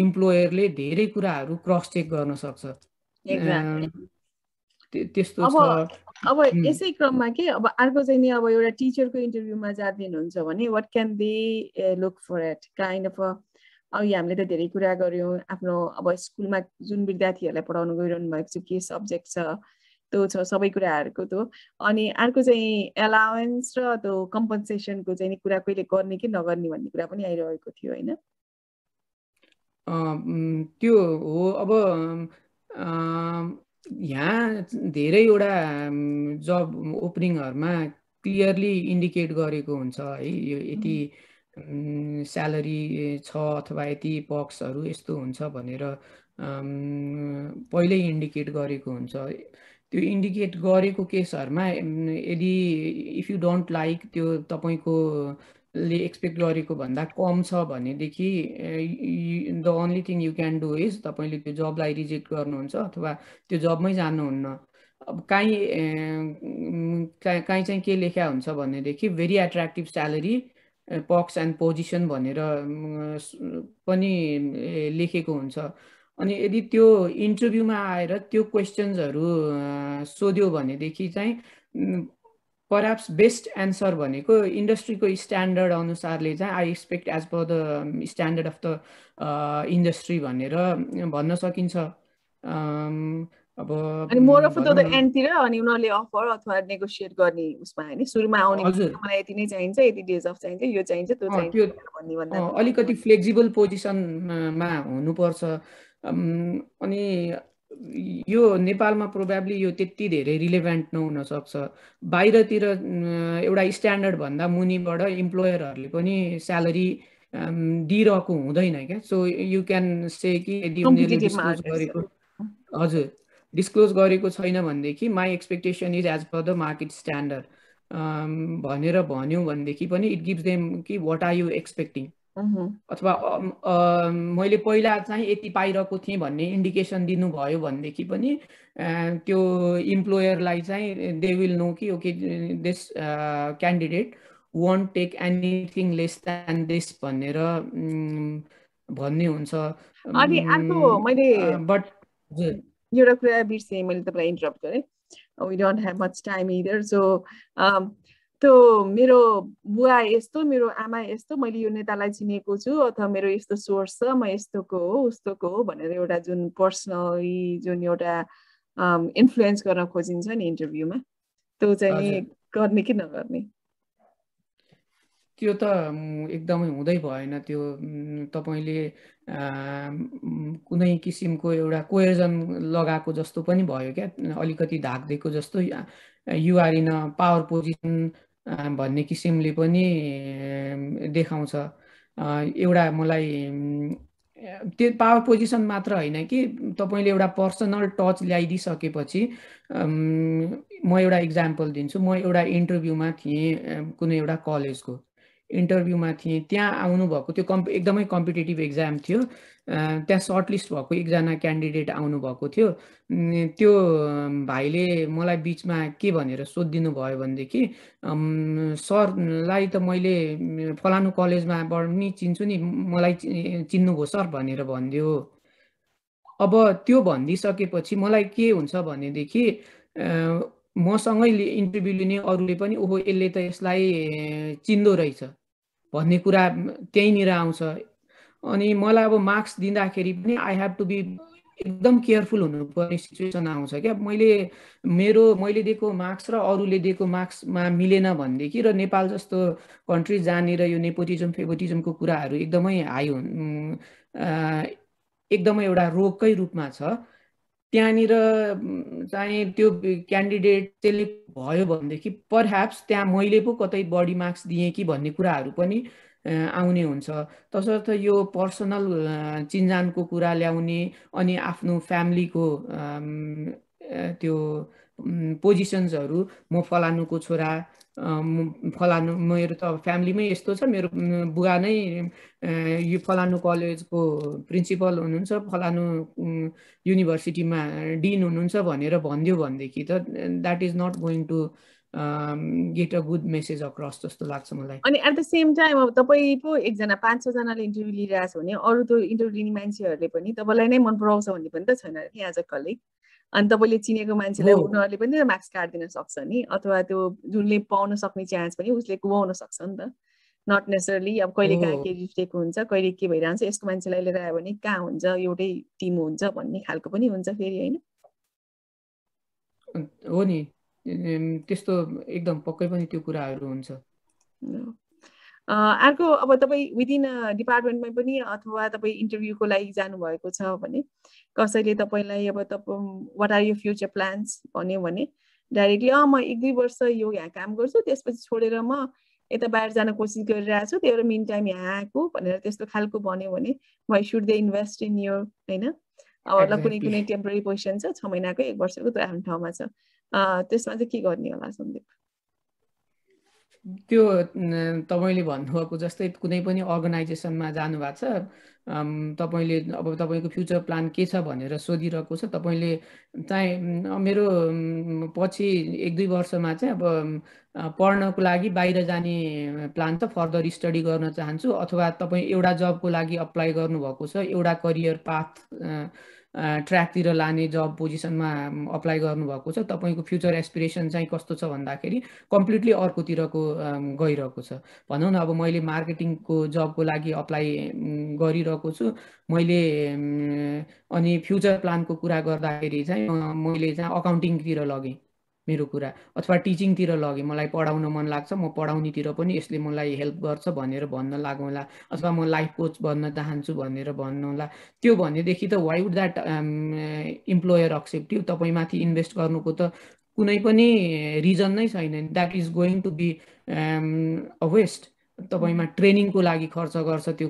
इम्प्लोयरले धेरै कुराहरू क्रस चेक गर्न सक्छ। त्यस्तो छ।
अब यसै क्रममा के अब अर्को चाहिँ नि अब एउटा टिचरको इन्टरभ्यूमा जाँदिनुहुन्छ भने what can they look for at kind of अघि हामीले त धेरै कुरा गऱ्यौँ। आफ्नो अब स्कुलमा जुन विद्यार्थीहरूलाई पढाउनु गइरहनु भएको छ के सब्जेक्ट छ त्यो छ सबै कुराहरूको त्यो। अनि अर्को चाहिँ एलावेन्स र त्यो कम्पन्सेसनको चाहिँ कुरा कहिले गर्ने कि नगर्ने भन्ने कुरा पनि आइरहेको थियो होइन?
त्यो हो। अब यहाँ धेरैवटा जब ओपनिङहरूमा क्लियरली इन्डिकेट गरेको हुन्छ है। यो यति स्यालेरी छ अथवा यति पक्सहरू यस्तो हुन्छ भनेर पहिल्यै इन्डिकेट गरेको हुन्छ। त्यो इन्डिकेट गरेको केसहरूमा यदि इफ यु डोन्ट लाइक त्यो तपाईँको ले एक्सपेक्ट गरेको भन्दा कम छ भनेदेखि the only thing you can do is तपाईँले त्यो जबलाई रिजेक्ट गर्नुहुन्छ अथवा त्यो जबमै जानुहुन्न। अब काहीँ काहीँ चाहिँ के लेखा हुन्छ भनेदेखि very attractive salary perks and position भनेर पनि लेखेको हुन्छ। अनि यदि त्यो इन्टरभ्यूमा आएर त्यो क्वेसन्सहरू सोध्यो भनेदेखि चाहिँ परहाप्स बेस्ट एन्सर भनेको इन्डस्ट्रीको स्ट्यान्डर्ड अनुसारले चाहिँ I expect as per the standard of the industry भनेर भन्न सकिन्छ।
अब अनि मोर अफ द एन्डतिर अनि उनीहरूले अफर अथवा नेगोसिएट गर्ने उसमा होइन सुरुमा आउने मलाई यति नै चाहिन्छ यति डेज अफ चाहिन्छ यो चाहिन्छ त्यो चाहिन्छ
अलिकति फ्लेक्जिबल पोजिसनमा हुनुपर्छ। अनि यो नेपालमा प्रोभाब्ली यो त्यति धेरै रिलेभेन्ट नहुन सक्छ बाहिरतिर एउटा स्ट्यान्डर्ड भन्दा मुनिबाट इम्प्लोयरहरूले पनि स्यालेरी दिइरहेको हुँदैन क्या। सो यु क्यान से कि यदि उनीहरूले डिस्क्लोज गरेको हजुर डिस्क्लोज गरेको छैन भनेदेखि my expectation is as per the market standard भनेर भन्यो भनेदेखि पनि इट गिभ्स देम कि वाट आर यु एक्सपेक्टिङ अथवा मैले पहिला चाहिँ यति पाइरहेको थिएँ भन्ने इन्डिकेसन दिनुभयो भनेदेखि पनि त्यो इम्प्लोयरलाई चाहिँ दे विल नो कि okay this candidate won't take anything less than this भनेर भन्ने हुन्छ।
अनि अर्को मैले बट एउटा कुरा बिर्सेँ मैले तपाईँलाई इन्टरप्ट गरेँ। We don't have much time either so त्यो मेरो बुवा यस्तो मेरो आमा यस्तो मैले यो नेतालाई चिनेको छु अथवा मेरो यस्तो सोर्स छ म यस्तोको हो उस्तोको हो भनेर एउटा जुन पर्सनली जुन एउटा इन्फ्लुएन्स गर्न खोजिन्छ नि इन्टरभ्यूमा त्यो चाहिँ गर्ने कि नगर्ने?
त्यो त एकदमै हुँदै भएन त्यो तपाईँले कुनै किसिमको एउटा कोएजन लगाएको जस्तो पनि भयो क्या अलिकति धाक दिएको जस्तो युआर इन पावर पोजिसन भन्ने किसिमले पनि देखाउँछ। एउटा मलाई त्यो पावर पोजिसन मात्र होइन कि तपाईँले एउटा पर्सनल टच ल्याइदिइसकेपछि म एउटा इक्जाम्पल दिन्छु। म एउटा इन्टरभ्यूमा थिएँ कुनै एउटा कलेजको इन्टरभ्यूमा थिएँ। त्यहाँ आउनुभएको त्यो कम्प एकदमै कम्पिटेटिभ एक्जाम थियो। त्यहाँ सर्टलिस्ट भएको एकजना क्यान्डिडेट आउनुभएको थियो। त्यो भाइले मलाई बिचमा के भनेर सोधिदिनु भयो भनेदेखि सरलाई त मैले फलानु कलेजमाबाट नि चिन्छु नि मलाई चिन्नुभयो सर भनेर भनिदियो। अब त्यो भनिदिइसकेपछि मलाई के हुन्छ भनेदेखि मसँगै इन्टरभ्यू लिने अरूले पनि ओहो यसले त यसलाई चिन्दो रहेछ। भन्ने कुरा त्यहीँनिर आउँछ। अनि मलाई अब मार्क्स दिँदाखेरि पनि आई हेभ टु बी एकदम केयरफुल हुनुपर्ने सिचुएसन आउँछ क्या। मैले मेरो मैले दिएको मार्क्स र अरूले दिएको मार्क्समा मिलेन भनेदेखि र नेपाल जस्तो कन्ट्री जहाँनिर यो नेपोटिजम फेभोटिजमको कुराहरू एकदमै हाई हुन् एकदमै एउटा रोगकै रूपमा छ। त्यहाँनिर चाहिँ त्यो क्यान्डिडेट त्यसले भयो भनेदेखि परह्याप्स त्यहाँ मैले पो कतै बढी मार्क्स दिएँ कि भन्ने कुराहरू पनि आउने हुन्छ। तसर्थ यो पर्सनल चिन्जानको कुरा ल्याउने अनि आफ्नो फ्यामिलीको त्यो पोजिसन्सहरू म फलानुको छोरा फलानु मेरो त फ्यामिलीमै यस्तो छ मेरो बुवा नै यो फलानु कलेजको प्रिन्सिपल हुनुहुन्छ फलानु युनिभर्सिटीमा डिन हुनुहुन्छ भनेर भनिदियो भनेदेखि त that is not going to get a good message across जस्तो लाग्छ मलाई।
अनि एट द सेम टाइम अब तपाईँ पो एकजना पाँच छजनाले इन्टरभ्यू लिइरहेको छ भने अरू त इन्टरभ्यू लिने मान्छेहरूले पनि तपाईँलाई नै मन पराउँछ भन्ने पनि त छैन कि एज अ कलिग अनि तपाईँले चिनेको मान्छेलाई उनीहरूले पनि मार्क्स काटिदिन सक्छ नि अथवा त्यो जुनले पाउन सक्ने चान्स पनि उसले गुमाउन सक्छ नि त। नट नेसरली अब कहिले कहाँ के रिफ्टेको हुन्छ कहिले के भइरहन्छ यस्तो मान्छेलाई लिएर आयो भने कहाँ हुन्छ एउटै टिम हुन्छ भन्ने खालको पनि हुन्छ फेरि होइन?
हो नि। त्यस्तो एकदम पक्कै पनि त्यो कुराहरू हुन्छ।
अर्को अब तपाईँ विदिन डिपार्टमेन्टमै पनि अथवा तपाईँ इन्टरभ्यूको लागि जानुभएको छ भने कसैले तपाईँलाई अब तपाईँ what are you future plans भन्यो भने डाइरेक्टली अँ म एक दुई वर्ष यो यहाँ काम गर्छु त्यसपछि छोडेर म यता बाहिर जान कोसिस गरिरहेको छु त्यही भएर मिन टाइम यहाँ आएको भनेर त्यस्तो खालको भन्यो भने why should they invest in you होइन? अब कुनै कुनै टेम्पोरी पोजिसन छ छ महिनाको एक वर्षको त्यो आफ्नो ठाउँमा छ। त्यसमा चाहिँ के गर्ने होला सन्दीप?
त्यो तपाईँले भन्नुभएको जस्तै कुनै पनि अर्गनाइजेसनमा जानुभएको छ तपाईँले अब तपाईँको फ्युचर प्लान के छ भनेर सोधिरहेको छ तपाईँले चाहिँ मेरो पछि एक दुई वर्षमा चाहिँ अब पढ्नको लागि बाहिर जाने प्लान त फर्दर स्टडी गर्न चाहन्छु अथवा तपाईँ एउटा जबको लागि अप्लाई गर्नुभएको छ एउटा करियर पाथ ट्र्याकतिर लाने जब पोजिसनमा अप्लाई गर्नुभएको छ तपाईँको फ्युचर एसपिरेसन चाहिँ कस्तो छ भन्दाखेरि कम्प्लिटली अर्कोतिरको गइरहेको छ। भनौँ न अब मैले मार्केटिङको जबको लागि अप्लाई गरिरहेको छु। मैले अनि फ्युचर प्लानको कुरा गर्दाखेरि चाहिँ मैले चाहिँ अकाउन्टिङतिर लगेँ। मेरो कुरा। अथवा टिचिङतिर लगेँ। मलाई पढाउन मन लाग्छ म पढाउनेतिर पनि यसले मलाई हेल्प गर्छ भनेर भन्न लागौँला अथवा म लाइफ कोच बन्न चाहन्छु भनेर भन्नुहोला त्यो भनेदेखि त why would that employer accept you तपाईँमाथि इन्भेस्ट गर्नुको त कुनै पनि रिजन नै छैन। That is going to be a waste तपाईँमा ट्रेनिङको लागि खर्च गर्छ त्यो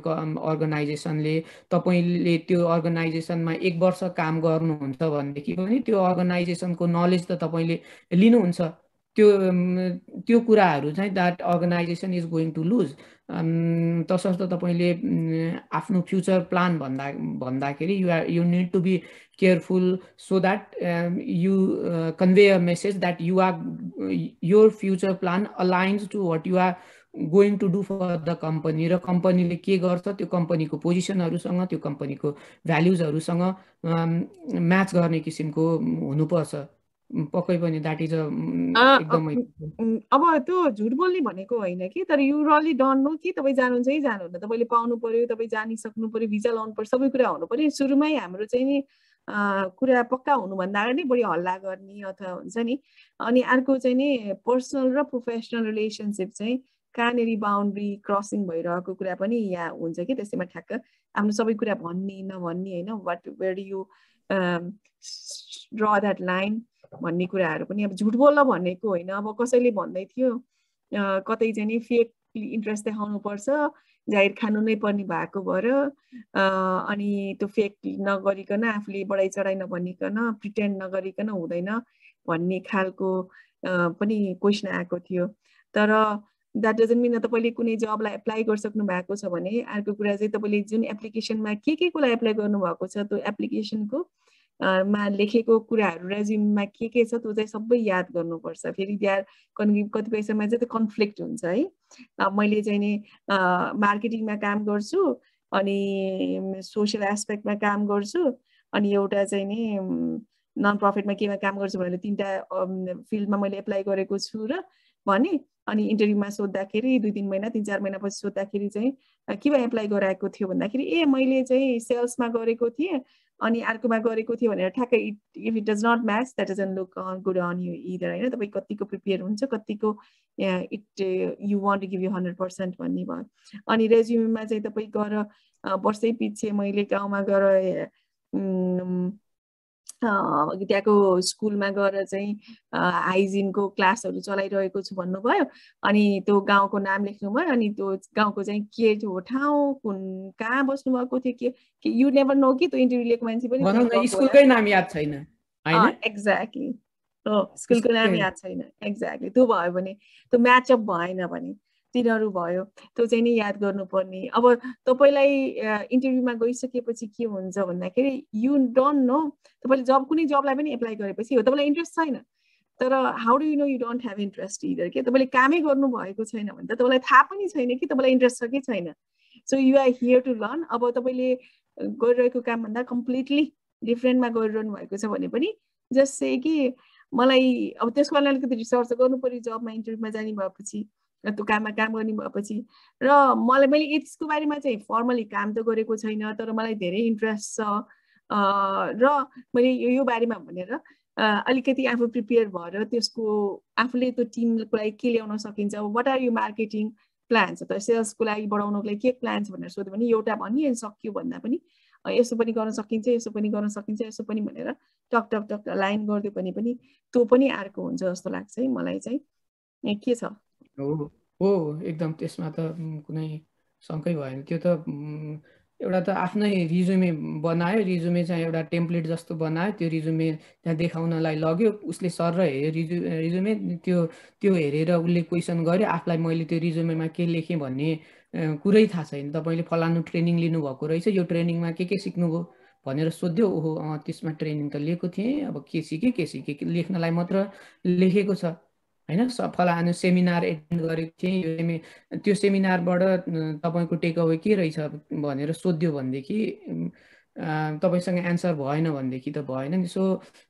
अर्गनाइजेसनले। तपाईँले त्यो अर्गनाइजेसनमा एक वर्ष काम गर्नुहुन्छ भनेदेखि पनि त्यो अर्गनाइजेसनको नलेज त तपाईँले लिनुहुन्छ। त्यो त्यो कुराहरू चाहिँ that organisation is going to lose. तसर्थ तपाईँले आफ्नो फ्युचर प्लान भन्दा भन्दाखेरि you are you need to be careful so that you convey a message that you are your future plan aligns to what you are going to do for the company र कम्पनीले के गर्छ त्यो कम्पनीको पोजिसनहरूसँग त्यो कम्पनीको भ्याल्युजहरूसँग म्याच गर्ने किसिमको हुनुपर्छ। पक्कै पनि द्याट इज एकदमै
अब त्यो झुट बोल्ने भनेको होइन कि तर यु रली डन नो कि तपाईँ जानुहुन्छ कि जानुहुन्न। तपाईँले पाउनु पर्यो तपाईँ जानिसक्नु पर्यो भिजा लाउनु पर्यो सबै कुरा हुनु पर्यो। सुरुमै हाम्रो चाहिँ नि कुरा पक्का हुनुभन्दा अगाडि बढी हल्ला गर्ने अथवा हुन्छ नि अनि अर्को चाहिँ नि पर्सनल र प्रोफेसनल रिलेसनसिप चाहिँ कहाँनिर बााउन्ड्री क्रसिङ भइरहेको कुरा पनि यहाँ हुन्छ कि त्यसैमा ठ्याक्क। आफ्नो सबै कुरा भन्ने नभन्ने होइन what where you draw that line भन्ने कुराहरू पनि अब झुट बोल्न भनेको होइन। अब कसैले भन्दै थियो कतै चाहिँ फेक इन्ट्रेस्ट देखाउनु पर्छ जाहिर खानु नै पर्ने भएको भएर अनि त्यो फेक नगरिकन आफूले बढाइ चढाइ नभनिकन प्रिटेन्ड नगरिकन हुँदैन भन्ने खालको पनि क्वेसन आएको थियो। तर द्याट डजन्ट मिन तपाईँले कुनै जबलाई एप्लाई गरिसक्नु भएको छ भने अर्को कुरा चाहिँ तपाईँले जुन एप्लिकेसनमा के के कोलाई एप्लाई गर्नुभएको छ त्यो एप्लिकेसनको मा लेखेको कुराहरू रेज्युममा के के छ त्यो चाहिँ सबै याद गर्नुपर्छ। फेरि त्यहाँ कतिपय समय चाहिँ त्यो कन्फ्लिक्ट हुन्छ है। मैले चाहिँ नि मार्केटिङमा काम गर्छु अनि सोसियल एस्पेक्टमा काम गर्छु अनि एउटा चाहिँ नि नन प्रफिटमा केमा काम गर्छु भनेर तिनवटा फिल्डमा मैले एप्लाई गरेको छु र भने अनि इन्टरभ्यूमा सोद्धाखेरि दुई तिन महिना तिन चार महिनापछि सोद्धाखेरि चाहिँ केमा एप्लाई गराएको थियो भन्दाखेरि ए मैले चाहिँ सेल्समा गरेको थिएँ अनि अर्कोमा गरेको थियो भनेर ठ्याक्कै it if it does not match that doesn't look good on you either होइन? तपाईँ कतिको प्रिपेयर हुन्छ कतिको it you want give you hundred percent भन्ने भयो। अनि रेज्युममा चाहिँ तपाईँ गएर वर्षै पछि मैले गाउँमा गएर त्यहाँको स्कुलमा गएर चाहिँ हाइजिनको क्लासहरू चलाइरहेको छु भन्नुभयो। अनि त्यो गाउँको नाम लेख्नुभयो। अनि त्यो गाउँको चाहिँ के हो ठाउँ कुन कहाँ बस्नुभएको थियो के यु नेभर नो कि त्यो इन्टरभ्यू लिएको मान्छे
पनि स्कुलकै नाम याद छैन
एक्ज्याक्टली हो स्कुलको नाम याद छैन। एक्ज्याक्टली त्यो भयो भने त्यो म्याचअप भएन भने। तिनीहरू भयो त्यो चाहिँ नि याद गर्नुपर्ने। अब तपाईँलाई इन्टरभ्यूमा गइसकेपछि के हुन्छ भन्दाखेरि यु डोन्ट नो तपाईँले जब कुनै जबलाई पनि एप्लाई गरेपछि हो तपाईँलाई इन्ट्रेस्ट छैन। तर how do you know you don't have interest either के? तपाईँले कामै गर्नु भएको छैन भने त तपाईँलाई थाहा पनि छैन कि तपाईँलाई इन्ट्रेस्ट छ कि छैन। So you are here to learn अब तपाईँले गरिरहेको कामभन्दा कम्प्लिटली डिफ्रेन्टमा गरिरहनु भएको छ भने पनि जस्ट से कि मलाई अब त्यसको लागि अलिकति रिसर्च गर्नु पऱ्यो जबमा इन्टरभ्यूमा जाने भएपछि। त्यो काममा काम गर्ने भएपछि र मलाई मैले यसको बारेमा चाहिँ फर्मली काम त गरेको छैन तर मलाई धेरै इन्ट्रेस्ट छ। र मैले यो यो बारेमा भनेर अलिकति आफू प्रिपेयर भएर त्यसको आफूले त्यो टिमको लागि के ल्याउन सकिन्छ what are you marketing plans त सेल्सको लागि बढाउनुको लागि के प्लान्स भनेर सोध्यो भने एउटा भनिहाल्नु सक्यो भन्दा पनि यसो पनि गर्न सकिन्छ यसो पनि गर्न सकिन्छ यसो पनि भनेर टक टक टक लाइन गरिदियो भने पनि त्यो पनि अर्को हुन्छ जस्तो लाग्छ है मलाई चाहिँ। के छ?
हो हो एकदम त्यसमा त कुनै शङ्कै भएन। त्यो त एउटा त आफ्नै रिजुमे बनायो। रिजुमे चाहिँ एउटा टेम्प्लेट जस्तो बनायो। त्यो रिजुमे त्यहाँ देखाउनलाई लग्यो। उसले सर र हेऱ्यो रिजु रिजुमे त्यो त्यो हेरेर उसले क्वेसन गर्यो आफूलाई मैले त्यो रिजुमेमा के लेखेँ भन्ने कुरै थाहा छैन। तपाईँले फलानु ट्रेनिङ लिनुभएको रहेछ। यो ट्रेनिङमा के के सिक्नुभयो? भनेर सोध्यो। ओहो त्यसमा ट्रेनिङ त लिएको थिएँ। अब के सिकेँ के सिकेँ? लेख्नलाई मात्र लेखेको छ। होइन? फलानु सेमिनार एटेन्ड गरेको थिएँ। यो सेमि त्यो सेमिनारबाट तपाईँको टेक अवे के रहेछ भनेर सोध्यो भनेदेखि तपाईँसँग एन्सर भएन भनेदेखि त भएन नि। So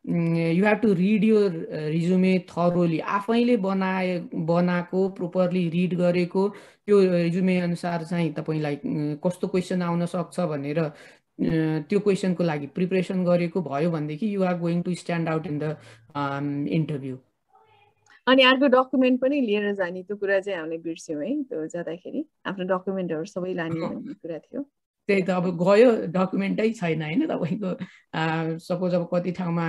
you have to read your resume thoroughly आफैले बनाए बनाएको प्रोपरली रिड गरेको त्यो रिजुमे अनुसार चाहिँ तपाईँलाई कस्तो क्वेसन आउन सक्छ भनेर त्यो क्वेसनको लागि प्रिपरेसन गरेको भयो भनेदेखि you are going to stand out in the interview
अनि अर्को डकुमेन्ट पनि लिएर जाने त्यो कुरा चाहिँ हामीले बिर्स्यौँ है त्यो जाँदाखेरि। आफ्नो डकुमेन्टहरू सबै लाने भन्ने कुरा थियो।
त्यही त अब गयो डकुमेन्टै छैन होइन तपाईँको सपोज अब कति ठाउँमा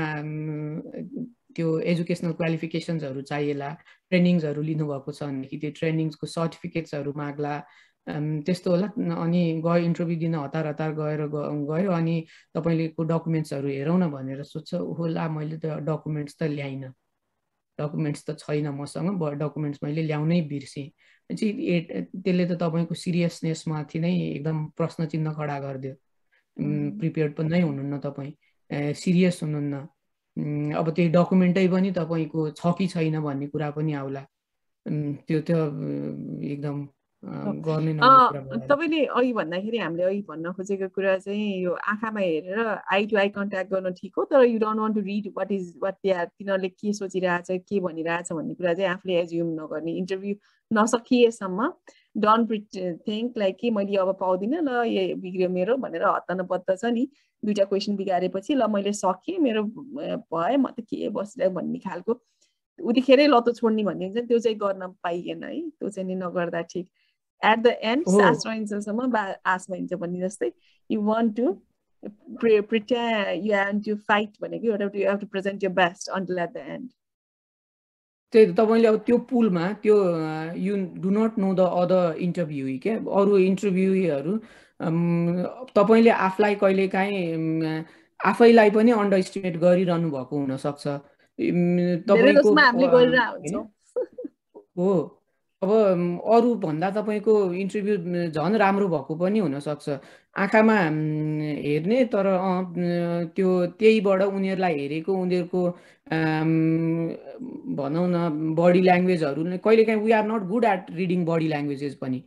त्यो एजुकेसनल क्वालिफिकेसन्सहरू चाहिएला ट्रेनिङ्सहरू लिनुभएको छ भनेदेखि त्यो ट्रेनिङ्सको सर्टिफिकेट्सहरू माग्ला त्यस्तो होला। अनि गयो इन्टरभ्यू दिन हतार हतार गएर गयो अनि तपाईँले डकुमेन्ट्सहरू हेरौँ न भनेर सोध्छ होला मैले त डकुमेन्ट्स त ल्याइनँ। डकुमेन्ट्स त छैन मसँग डकुमेन्ट्स मैले ल्याउनै बिर्सेँ। चाहिँ त्यसले त तपाईँको सिरियसनेसमाथि नै एकदम प्रश्न चिन्ह खडा गरिदियो। प्रिपेयर्ड पनि नै हुनुहुन्न तपाईँ। सिरियस हुनुहुन्न। अब त्यही डकुमेन्टै पनि तपाईँको छ कि छैन भन्ने कुरा पनि आउला। त्यो त एकदम
तपाईँले अघि भन्दाखेरि हामीले अघि भन्न खोजेको कुरा चाहिँ यो आँखामा हेरेर आई टु आई कन्ट्याक्ट गर्न ठिक हो तर you don't want to read what is what are तिनीहरूले के सोचिरहेछ के भनिरहेछ भन्ने कुरा चाहिँ आफूले एज्युम नगर्ने इन्टरभ्यू नसकिएसम्म डन्ट प्रिट थिङ्क लाइक कि मैले अब पाउँदिनँ ल ए बिग्रियो मेरो भनेर हत्ता छ नि। दुइटा क्वेसन बिगारेपछि ल मैले सकेँ मेरो भए म त के बसिरहेको भन्ने खालको। उतिखेरै लतो छोड्ने भन्ने हुन्छ त्यो चाहिँ गर्न पाइएन है त्यो चाहिँ नि नगर्दा ठिक। एट द एन्ड सास रहन्छसम्म बा आस भइन्छ भन्ने जस्तै यु वान्ट टु प्रिट्या यु हेभ टु फाइट भनेको एउटा you have to present your best until at the end
त्यही तपाईँले अब त्यो पुलमा त्यो you do not know the other interview क्या? अरू इन्टरभ्युहरू तपाईँले आफूलाई कहिलेकाहीँ आफैलाई पनि अन्डर इस्टिमेट गरिरहनु भएको हुनसक्छ।
तपाईँको
हो। अब अरूभन्दा तपाईँको इन्टरभ्यू झन् राम्रो भएको पनि हुनसक्छ। आँखामा हेर्ने तर त्यो त्यहीबाट उनीहरूलाई हेरेको उनीहरूको भनौँ न बडी ल्याङ्ग्वेजहरू कहिलेकाहीँ we are not good at reading body languages पनि।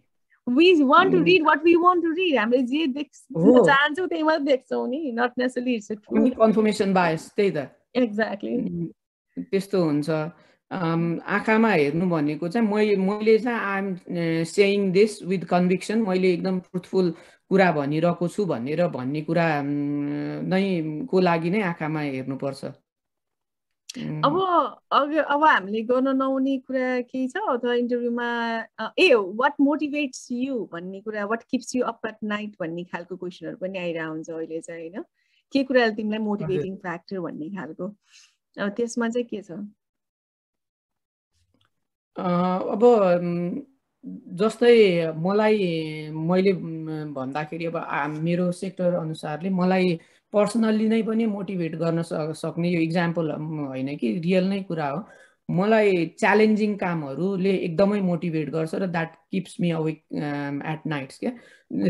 We want to read what we want to read हामीले जे देख्न चाहन्छौँ त्यही मात्रै देख्छौँ नि not necessarily it's
confirmation bias त्यही त।
एक्ज्याक्टली
त्यस्तो हुन्छ। आँखामा हेर्नु भनेको चाहिँ मैले मैले चाहिँ I'm saying this with conviction मैले एकदम ट्रुथफुल कुरा भनिरहेको छु भनेर भन्ने कुरा नै को लागि नै आँखामा हेर्नुपर्छ।
अब अघि अब हामीले गर्न नहुने कुरा केही छ अथवा इन्टरभ्यूमा ए वाट मोटिभेट्स यु भन्ने कुरा what keeps you up at night भन्ने खालको क्वेसनहरू पनि आइरहेको हुन्छ अहिले चाहिँ होइन? के कुराले तिमीलाई मोटिभेटिङ फ्याक्टर भन्ने खालको? त्यसमा चाहिँ के छ?
अब जस्तै मलाई मैले भन्दाखेरि अब मेरो सेक्टर अनुसारले मलाई पर्सनल्ली नै पनि मोटिभेट गर्न सक्ने यो इक्जाम्पल होइन कि रियल नै कुरा हो। मलाई च्यालेन्जिङ कामहरूले एकदमै मोटिभेट गर्छ र that keeps me awake at nights क्या।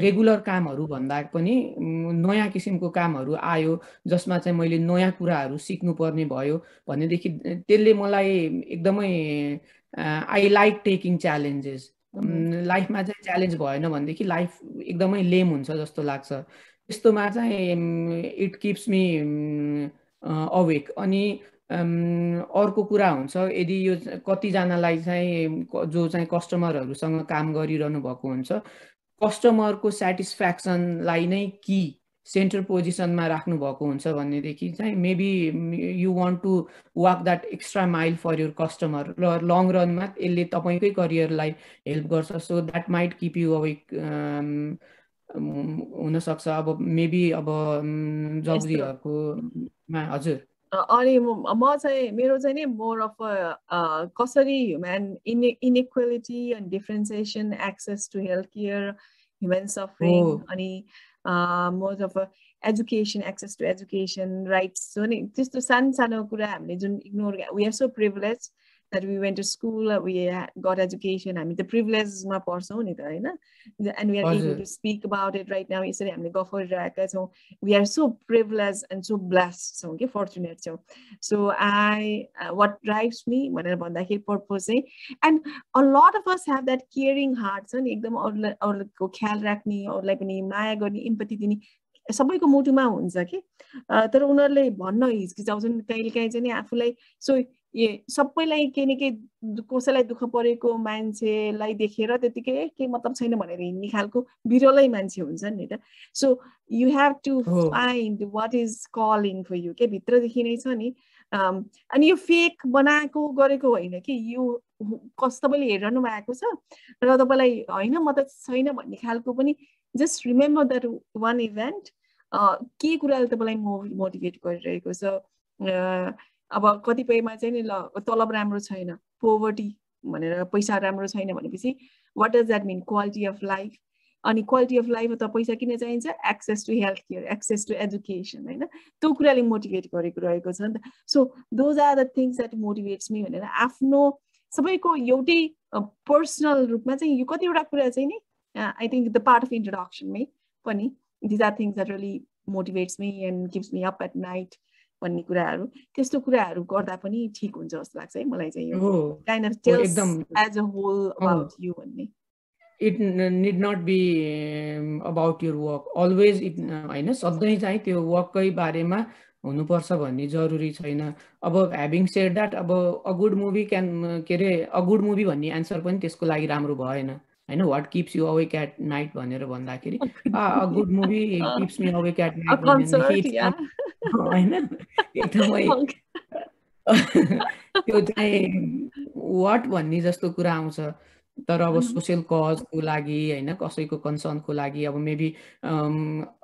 रेगुलर कामहरू भन्दा पनि नयाँ किसिमको कामहरू आयो जसमा चाहिँ मैले नयाँ कुराहरू सिक्नुपर्ने भयो भनेदेखि त्यसले मलाई एकदमै आई लाइक टेकिङ च्यालेन्जेस लाइफमा चाहिँ च्यालेन्ज भएन भनेदेखि लाइफ एकदमै लेम हुन्छ जस्तो लाग्छ। त्यस्तोमा चाहिँ इट किप्स मी अवेक अनि अर्को कुरा हुन्छ यदि यो कतिजनालाई चाहिँ जो चाहिँ कस्टमरहरूसँग काम गरिरहनु भएको हुन्छ कस्टमरको सेटिस्फ्याक्सनलाई नै कि सेन्टर पोजिसनमा राख्नु भएको हुन्छ भनेदेखि चाहिँ maybe you want to walk that extra mile for your customer र लङ रनमा यसले तपाईँकै करियरलाई हेल्प गर्छ so that might keep you awake हुनसक्छ। अब मेबी अब जबजीहरूको हजुर।
अनि म चाहिँ मेरो चाहिँ नि मोर अफ कसरी ह्युमेन इने inequality and differentiation access to health care human suffering अनि mode of education access to education rights हो नि त्यस्तो सानो सानो कुरा हामीले जुन ignore we are so privilege that we went to school we got education हामी त प्रिभिलेजमा पढ्छौँ नि त होइन and we are able to speak about it right now यसरी हामीले गफ गरिरहेका छौँ we are so privilege and so blessed छौँ कि फर्चुनेट छौँ so I what drives me भनेर भन्दाखेरि पर्पज चाहिँ and a lot of us have that caring heart छ नि एकदम अरूलाई अरूको ख्याल राख्ने अरूलाई पनि माया गर्ने इम्पति दिने सबैको मुटुमा हुन्छ कि तर उनीहरूले भन्न हिचकिचाउँछन् कहिले काहीँ चाहिँ आफूलाई सो ए सबैलाई केही न केही कसैलाई दुःख परेको मान्छेलाई देखेर त्यतिकै केही मतलब छैन भनेर हिँड्ने खालको बिरलै मान्छे हुन्छ नि त। So you have to find what is calling for you के भित्रदेखि नै छ नि अनि यो फेक बनाएको गरेको होइन कि यो कस तपाईँले हेरिरहनु भएको छ र तपाईँलाई होइन म त छैन भन्ने खालको पनि just remember that one event के कुराले तपाईँलाई मो मोटिभेट गरिरहेको छ अब कतिपयमा चाहिँ नि ल तलब राम्रो छैन पोभर्टी भनेर पैसा राम्रो छैन भनेपछि what does that mean quality of life अनि क्वालिटी अफ लाइफ त पैसा किन चाहिन्छ? Access to health care access to education होइन? त्यो कुराले मोटिभेट गरेको रहेको छ नि त। So those are the things that motivates me भनेर आफ्नो सबैको एउटै पर्सनल रूपमा चाहिँ यो कतिवटा कुरा चाहिँ नि I think the part of इन्ट्रोडक्सनमै पनि these are things that really motivates me and gives me up at night भन्ने कुराहरू त्यस्तो कुराहरू गर्दा पनि ठिक हुन्छ जस्तो लाग्छ है मलाई चाहिँ यो kind of tells as a whole about you भन्ने।
It need not be about your work always it होइन सधैँ चाहिँ त्यो वर्ककै बारेमा हुनुपर्छ भन्ने जरुरी छैन। अब ह्याभिङ सेड द्याट अब अ गुड मुभी क्यान के अरे अ गुड मुभी भन्ने एन्सर पनि त्यसको लागि राम्रो भएन। होइन what keeps you awake at night भनेर भन्दाखेरि a good movie keeps me awake at night होइन एकदमै त्यो चाहिँ वाट भन्ने जस्तो कुरा आउँछ। तर अब सोसियल कजको लागि होइन कसैको कन्सर्नको लागि अब मेबी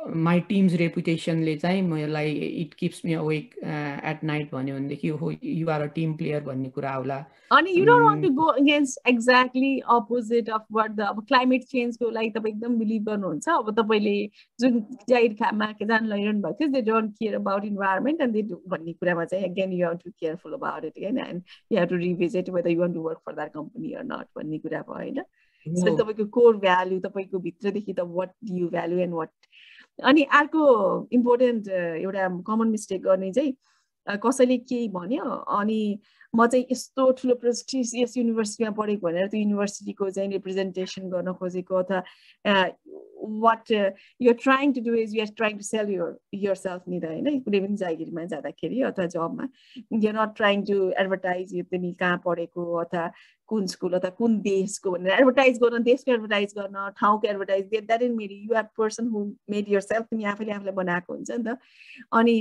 माई टिम्स रेपुटेसनले चाहिँ मलाई it keeps me awake at night भन्यो भनेदेखि हो युआर अ टिम प्लेयर भन्ने कुरा होला।
अनि you don't want to go against exactly opposite of what the अब क्लाइमेट चेन्जको लागि तपाईँ एकदम बिलिभ गर्नुहुन्छ। अब तपाईँले जुन जाहिर खामा जान लैरहनु भएको थियो they don't care about environment and they भन्ने कुरामा चाहिँ again you have to careful about it होइन and you have to revisit whether you want to work for that company or not भन्ने कुरा भयो होइन? तपाईँको कोर भ्याल्यु तपाईँको भित्रदेखि त what you value and what अनि अर्को इम्पोर्टेन्ट एउटा कमन मिस्टेक गर्ने चाहिँ कसैले केही भन्यो अनि म चाहिँ यस्तो ठुलो प्रेस्टिजियस युनिभर्सिटीमा पढेको भनेर त्यो युनिभर्सिटीको चाहिँ रिप्रेजेन्टेसन गर्न खोजेको अथवा what you're trying to do is you're trying to sell your yourself नि त होइन कुनै पनि जागिरमा जाँदाखेरि अथवा जबमा you're not trying to advertise यो तिमी कहाँ पढेको अथवा कुन स्कुल अथवा कुन देशको भनेर एडभर्टाइज गर्न देशको एडभर्टाइज गर्न ठाउँको advertise that is merry you are person who made yourself तिमी आफैले आफूलाई बनाएको हुन्छ नि त। अनि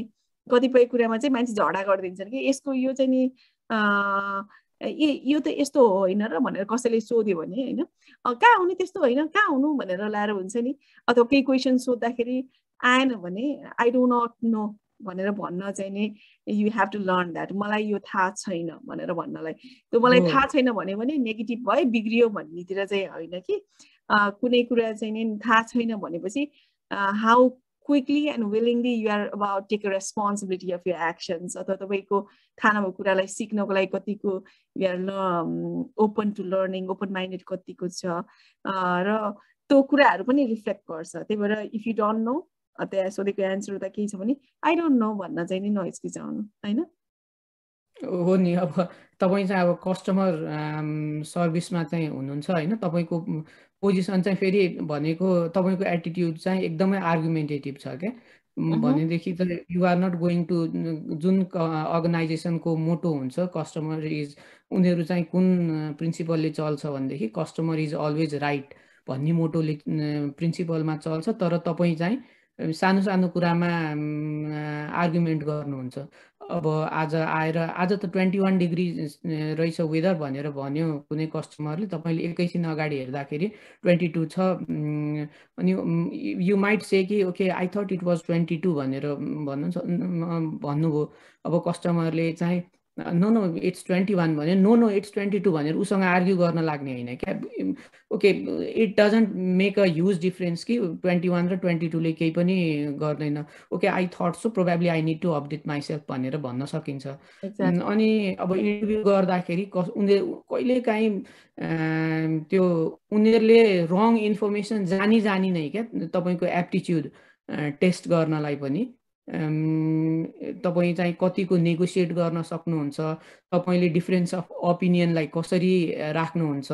कतिपय कुरामा चाहिँ मान्छे झगडा गरिदिन्छन् कि यसको यो चाहिँ नि यो त यस्तो हो होइन र भनेर कसैले सोध्यो भने होइन कहाँ हुने त्यस्तो होइन कहाँ हुनु भनेर लाएर हुन्छ नि अथवा केही क्वेसन सोद्धाखेरि आएन भने आई डोन्ट नट नो भनेर भन्न चाहिँ नि you have to learn that मलाई यो थाहा छैन भनेर भन्नलाई त्यो मलाई थाहा छैन भन्यो भने नेगेटिभ भयो बिग्रियो भन्नेतिर चाहिँ होइन कि कुनै कुरा चाहिँ नि थाहा छैन भनेपछि how quickly and willingly you are about take a responsibility of your actions अथवा तपाईँको थाहा नभएको कुरालाई सिक्नको लागि कतिको you are open to learning open minded कतिको छ। र त्यो कुराहरू पनि रिफ्लेक्ट गर्छ। त्यही भएर इफ यु डोन्ट नो त्यहाँ सोधेको एन्सर त केही छ भने आई डोन्ट नो भन्न चाहिँ नि नहिचकिचाउनु होइन?
हो नि। अब तपाईँ चाहिँ अब कस्टमर सर्भिसमा चाहिँ हुनुहुन्छ होइन? तपाईँको पोजिसन चाहिँ फेरि भनेको तपाईँको एटिट्युड चाहिँ एकदमै आर्गुमेन्टेटिभ छ क्या। भनेदेखि त युआर नट गोइङ टु जुन अर्गनाइजेसनको मोटो हुन्छ कस्टमर इज उनीहरू चाहिँ कुन प्रिन्सिपलले चल्छ भनेदेखि कस्टमर इज अलवेज राइट भन्ने मोटोले प्रिन्सिपलमा चल्छ तर तपाईँ चाहिँ सानो सानो कुरामा आर्गुमेन्ट गर्नुहुन्छ। अब आज आएर आज त ट्वेन्टी वान डिग्री रहेछ वेदर भनेर भन्यो कुनै कस्टमरले। तपाईँले एकैछिन अगाडि हेर्दाखेरि ट्वेन्टी टू छ। अनि यु माइट से कि okay I thought it was twenty two भनेर भन्नु भन्नुभयो। अब कस्टमरले चाहिँ no no it's twenty one भन्यो no no it's twenty two भनेर उसँग आर्ग्यु गर्न लाग्ने होइन क्या? Okay it doesn't make a huge difference कि ट्वेन्टी वान र ट्वेन्टी टूले केही पनि गर्दैन। Okay I thought so probably I need to update myself भनेर भन्न सकिन्छ। अनि अब इन्टरभ्यू गर्दाखेरि कस उनीहरू कहिले काहीँ त्यो उनीहरूले रङ इन्फर्मेसन जानी जानी नै क्या तपाईँको एप्टिच्युड टेस्ट गर्नलाई पनि। तपाईँ चाहिँ कतिको नेगोसिएट गर्न सक्नुहुन्छ? तपाईँले डिफ्रेन्स अफ ओपिनियनलाई कसरी राख्नुहुन्छ?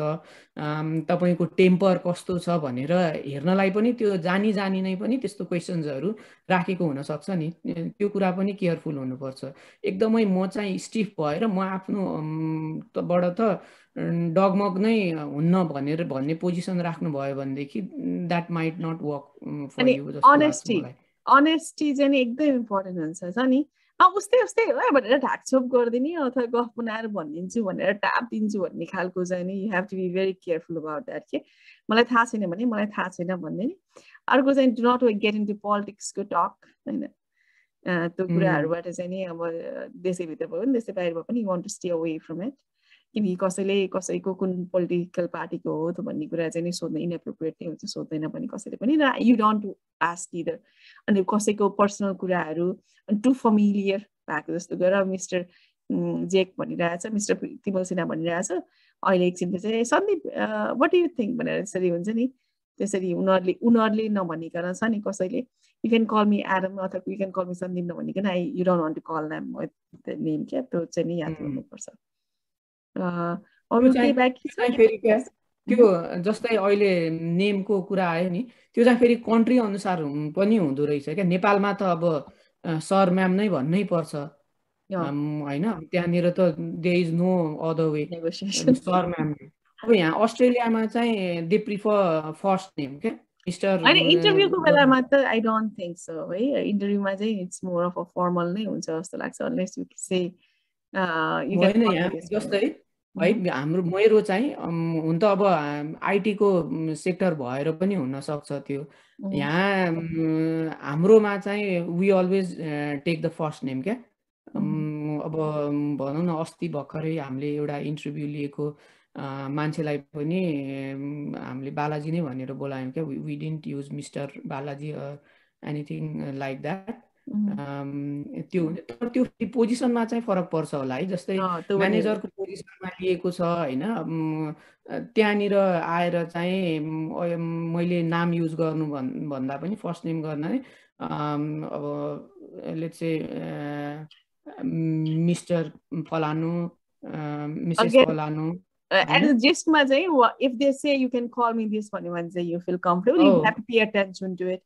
तपाईँको टेम्पर कस्तो छ भनेर हेर्नलाई पनि त्यो जानी जानी नै पनि त्यस्तो क्वेसन्सहरू राखेको हुनसक्छ नि। त्यो कुरा पनि केयरफुल हुनुपर्छ। एकदमै म चाहिँ स्टिफ भएर म आफ्नो बाट त डगमग नै हुन्न भनेर भन्ने पोजिसन राख्नुभयो भनेदेखि that might not work for you जस्तो
अनेस्टी चाहिँ एकदम इम्पोर्टेन्ट हुन्छ छ नि। अब उस्तै उस्तै हो भनेर ढाकछोप गरिदिने अथवा गफ बनाएर भनिदिन्छु भनेर टाप दिन्छु भन्ने खालको चाहिँ नि you have to be very careful about that के मलाई थाहा छैन भने मलाई थाहा छैन भन्ने नि। अर्को चाहिँ do not get in to पोलिटिक्सको talk होइन? त्यो कुराहरूबाट चाहिँ नि अब देशैभित्र भयो नि देशै बाहिर भयो पनि you want to stay away from it किनकि कसैले कसैको कुन पोलिटिकल पार्टीको हो त भन्ने कुरा चाहिँ नि सोध्न इनएप्रोप्रिएट नै हुन्छ सोध्दैन पनि कसैले पनि र you don't to ask either अनि कसैको पर्सनल कुराहरू टु फमिलियर भएको जस्तो गर मिस्टर जेक भनिरहेछ मिस्टर तिमल सिन्हा भनिरहेछ। अहिले एकछिन चाहिँ सन्दीप वाट यु थिङ्क भनेर त्यसरी हुन्छ नि त्यसरी उनीहरूले उनीहरूले नभनिकन छ नि कसैले। You can call me Adam अथवा you can call me Sandeep नभनिकन I you don't want to call name name क्या? त्यो चाहिँ नि याद गर्नुपर्छ।
अरू केही बाँकी त्यो जस्तै अहिले नेमको कुरा आयो नि त्यो चाहिँ फेरि कन्ट्री अनुसार पनि हुँदो रहेछ क्या? नेपालमा त अब सर म्याम नै भन्नै पर्छ। होइन? त्यहाँनिर त there is no other way sir ma'am. अब यहाँ अस्ट्रेलियामा चाहिँ दे प्रिफर फर्स्ट नेम क्या?
होइन इन्टरभ्यूको बेलामा त आई डोन्ट थिङ्क सो है? इन्टरभ्यूमा चाहिँ it's more of a formal नै हुन्छ जस्तो लाग्छ अनलेस यु से
जस्तै है? हाम्रो मेरो चाहिँ हुन त अब आइटीको सेक्टर भएर पनि हुनसक्छ त्यो। यहाँ हाम्रोमा चाहिँ we always take the first name क्या? अब भनौँ न अस्ति भर्खरै हामीले एउटा इन्टरभ्यू लिएको मान्छेलाई पनि हामीले बालाजी नै भनेर बोलायौँ क्या? We didn't use mister Balaji anything like that त्यो तर त्यो पोजिसनमा चाहिँ फरक पर्छ होला है जस्तै म्यानेजरको पोजिसनमा लिएको छ होइन त्यहाँनिर आएर चाहिँ मैले नाम युज गर्नु भन् भन्दा पनि फर्स्ट नेम गर्न है अब लेट्स चाहिँ मिस्टर फलानु मिसेस फलानु।
एट द जेस्टमा चाहिँ if they say you can call me this भन्यो भने चाहिँ you feel comfortable you have pay attention to it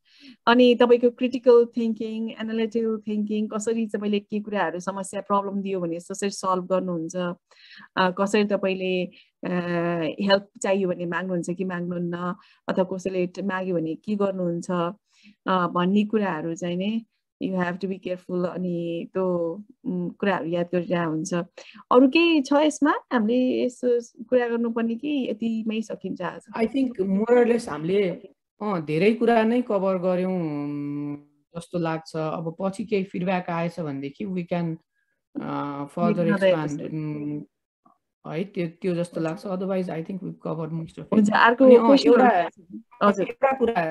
अनि तपाईँको क्रिटिकल थिङ्किङ एनालिटिकल थिङ्किङ कसरी तपाईँले के कुराहरू समस्या प्रब्लम दियो भने कसरी सल्भ गर्नुहुन्छ? कसरी तपाईँले हेल्प चाहियो भने माग्नुहुन्छ कि माग्नुहुन्न? अथवा कसैले माग्यो भने के गर्नुहुन्छ? भन्ने कुराहरू चाहिँ नै you have to be careful अनि त्यो कुराहरू याद गरिरहेको हुन्छ। अरू केही छ यसमा? हामीले यसो कुरा गर्नुपर्ने कि यतिमै सकिन्छ आज?
आई थिङ्क मोरलेस हामीले धेरै कुरा नै कभर गऱ्यौँ जस्तो लाग्छ। अब पछि केही फिडब्याक आएछ भनेदेखि वी क्यान फर्दर एक्सपान्ड है त्यो त्यो जस्तो लाग्छ। Otherwise I think we cover most of एउटा कुरा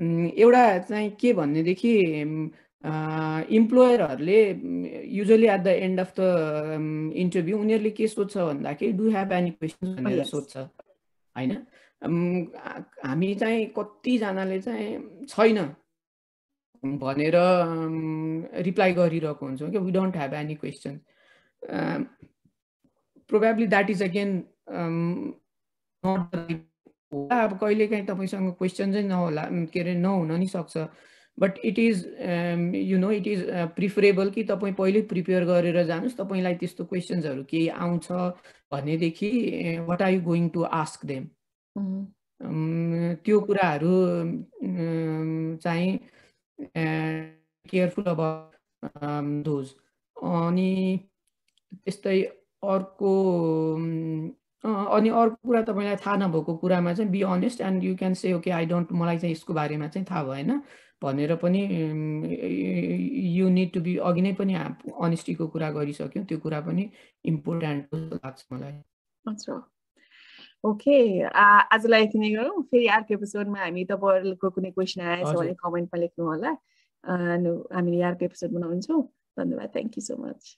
एउटा चाहिँ के भनेदेखि इम्प्लोयरहरूले usually at the end of the interview उनीहरूले के सोध्छ भन्दाखेरि डु हेभ एनी क्वेसन भनेर सोध्छ। होइन? हामी चाहिँ कतिजनाले चाहिँ छैन। भनेर रिप्लाई गरिरहेको हुन्छौँ क्या we don't have any question probably that is again not होला अब कहिलेकाहीँ तपाईँसँग क्वेसन चाहिँ नहोला के अरे नहुन नि सक्छ। But it is you know it is preferable कि तपाईँ पहिल्यै प्रिपेयर गरेर जानुहोस्। तपाईँलाई त्यस्तो क्वेसन्सहरू केही आउँछ भनेदेखि what are you going to ask them त्यो कुराहरू चाहिँ केयरफुल अब दोज अनि त्यस्तै अर्को अनि अर्को कुरा तपाईँलाई थाहा नभएको कुरामा चाहिँ be honest and you can say okay I don't मलाई चाहिँ यसको बारेमा चाहिँ थाहा भएन। भनेर पनि यु निड टु बी अघि नै पनि अनेस्टीको कुरा गरिसक्यौँ त्यो कुरा पनि इम्पोर्टेन्ट लाग्छ मलाई।
ओके आजलाई यति नै गरौँ। फेरि अर्को एपिसोडमा हामी तपाईँहरूको कुनै क्वेसन आएछ भने कमेन्टमा लेख्नु होला। हामीले अर्को एपिसोड बनाउँछौँ धन्यवाद थ्याङ्क यू सो मच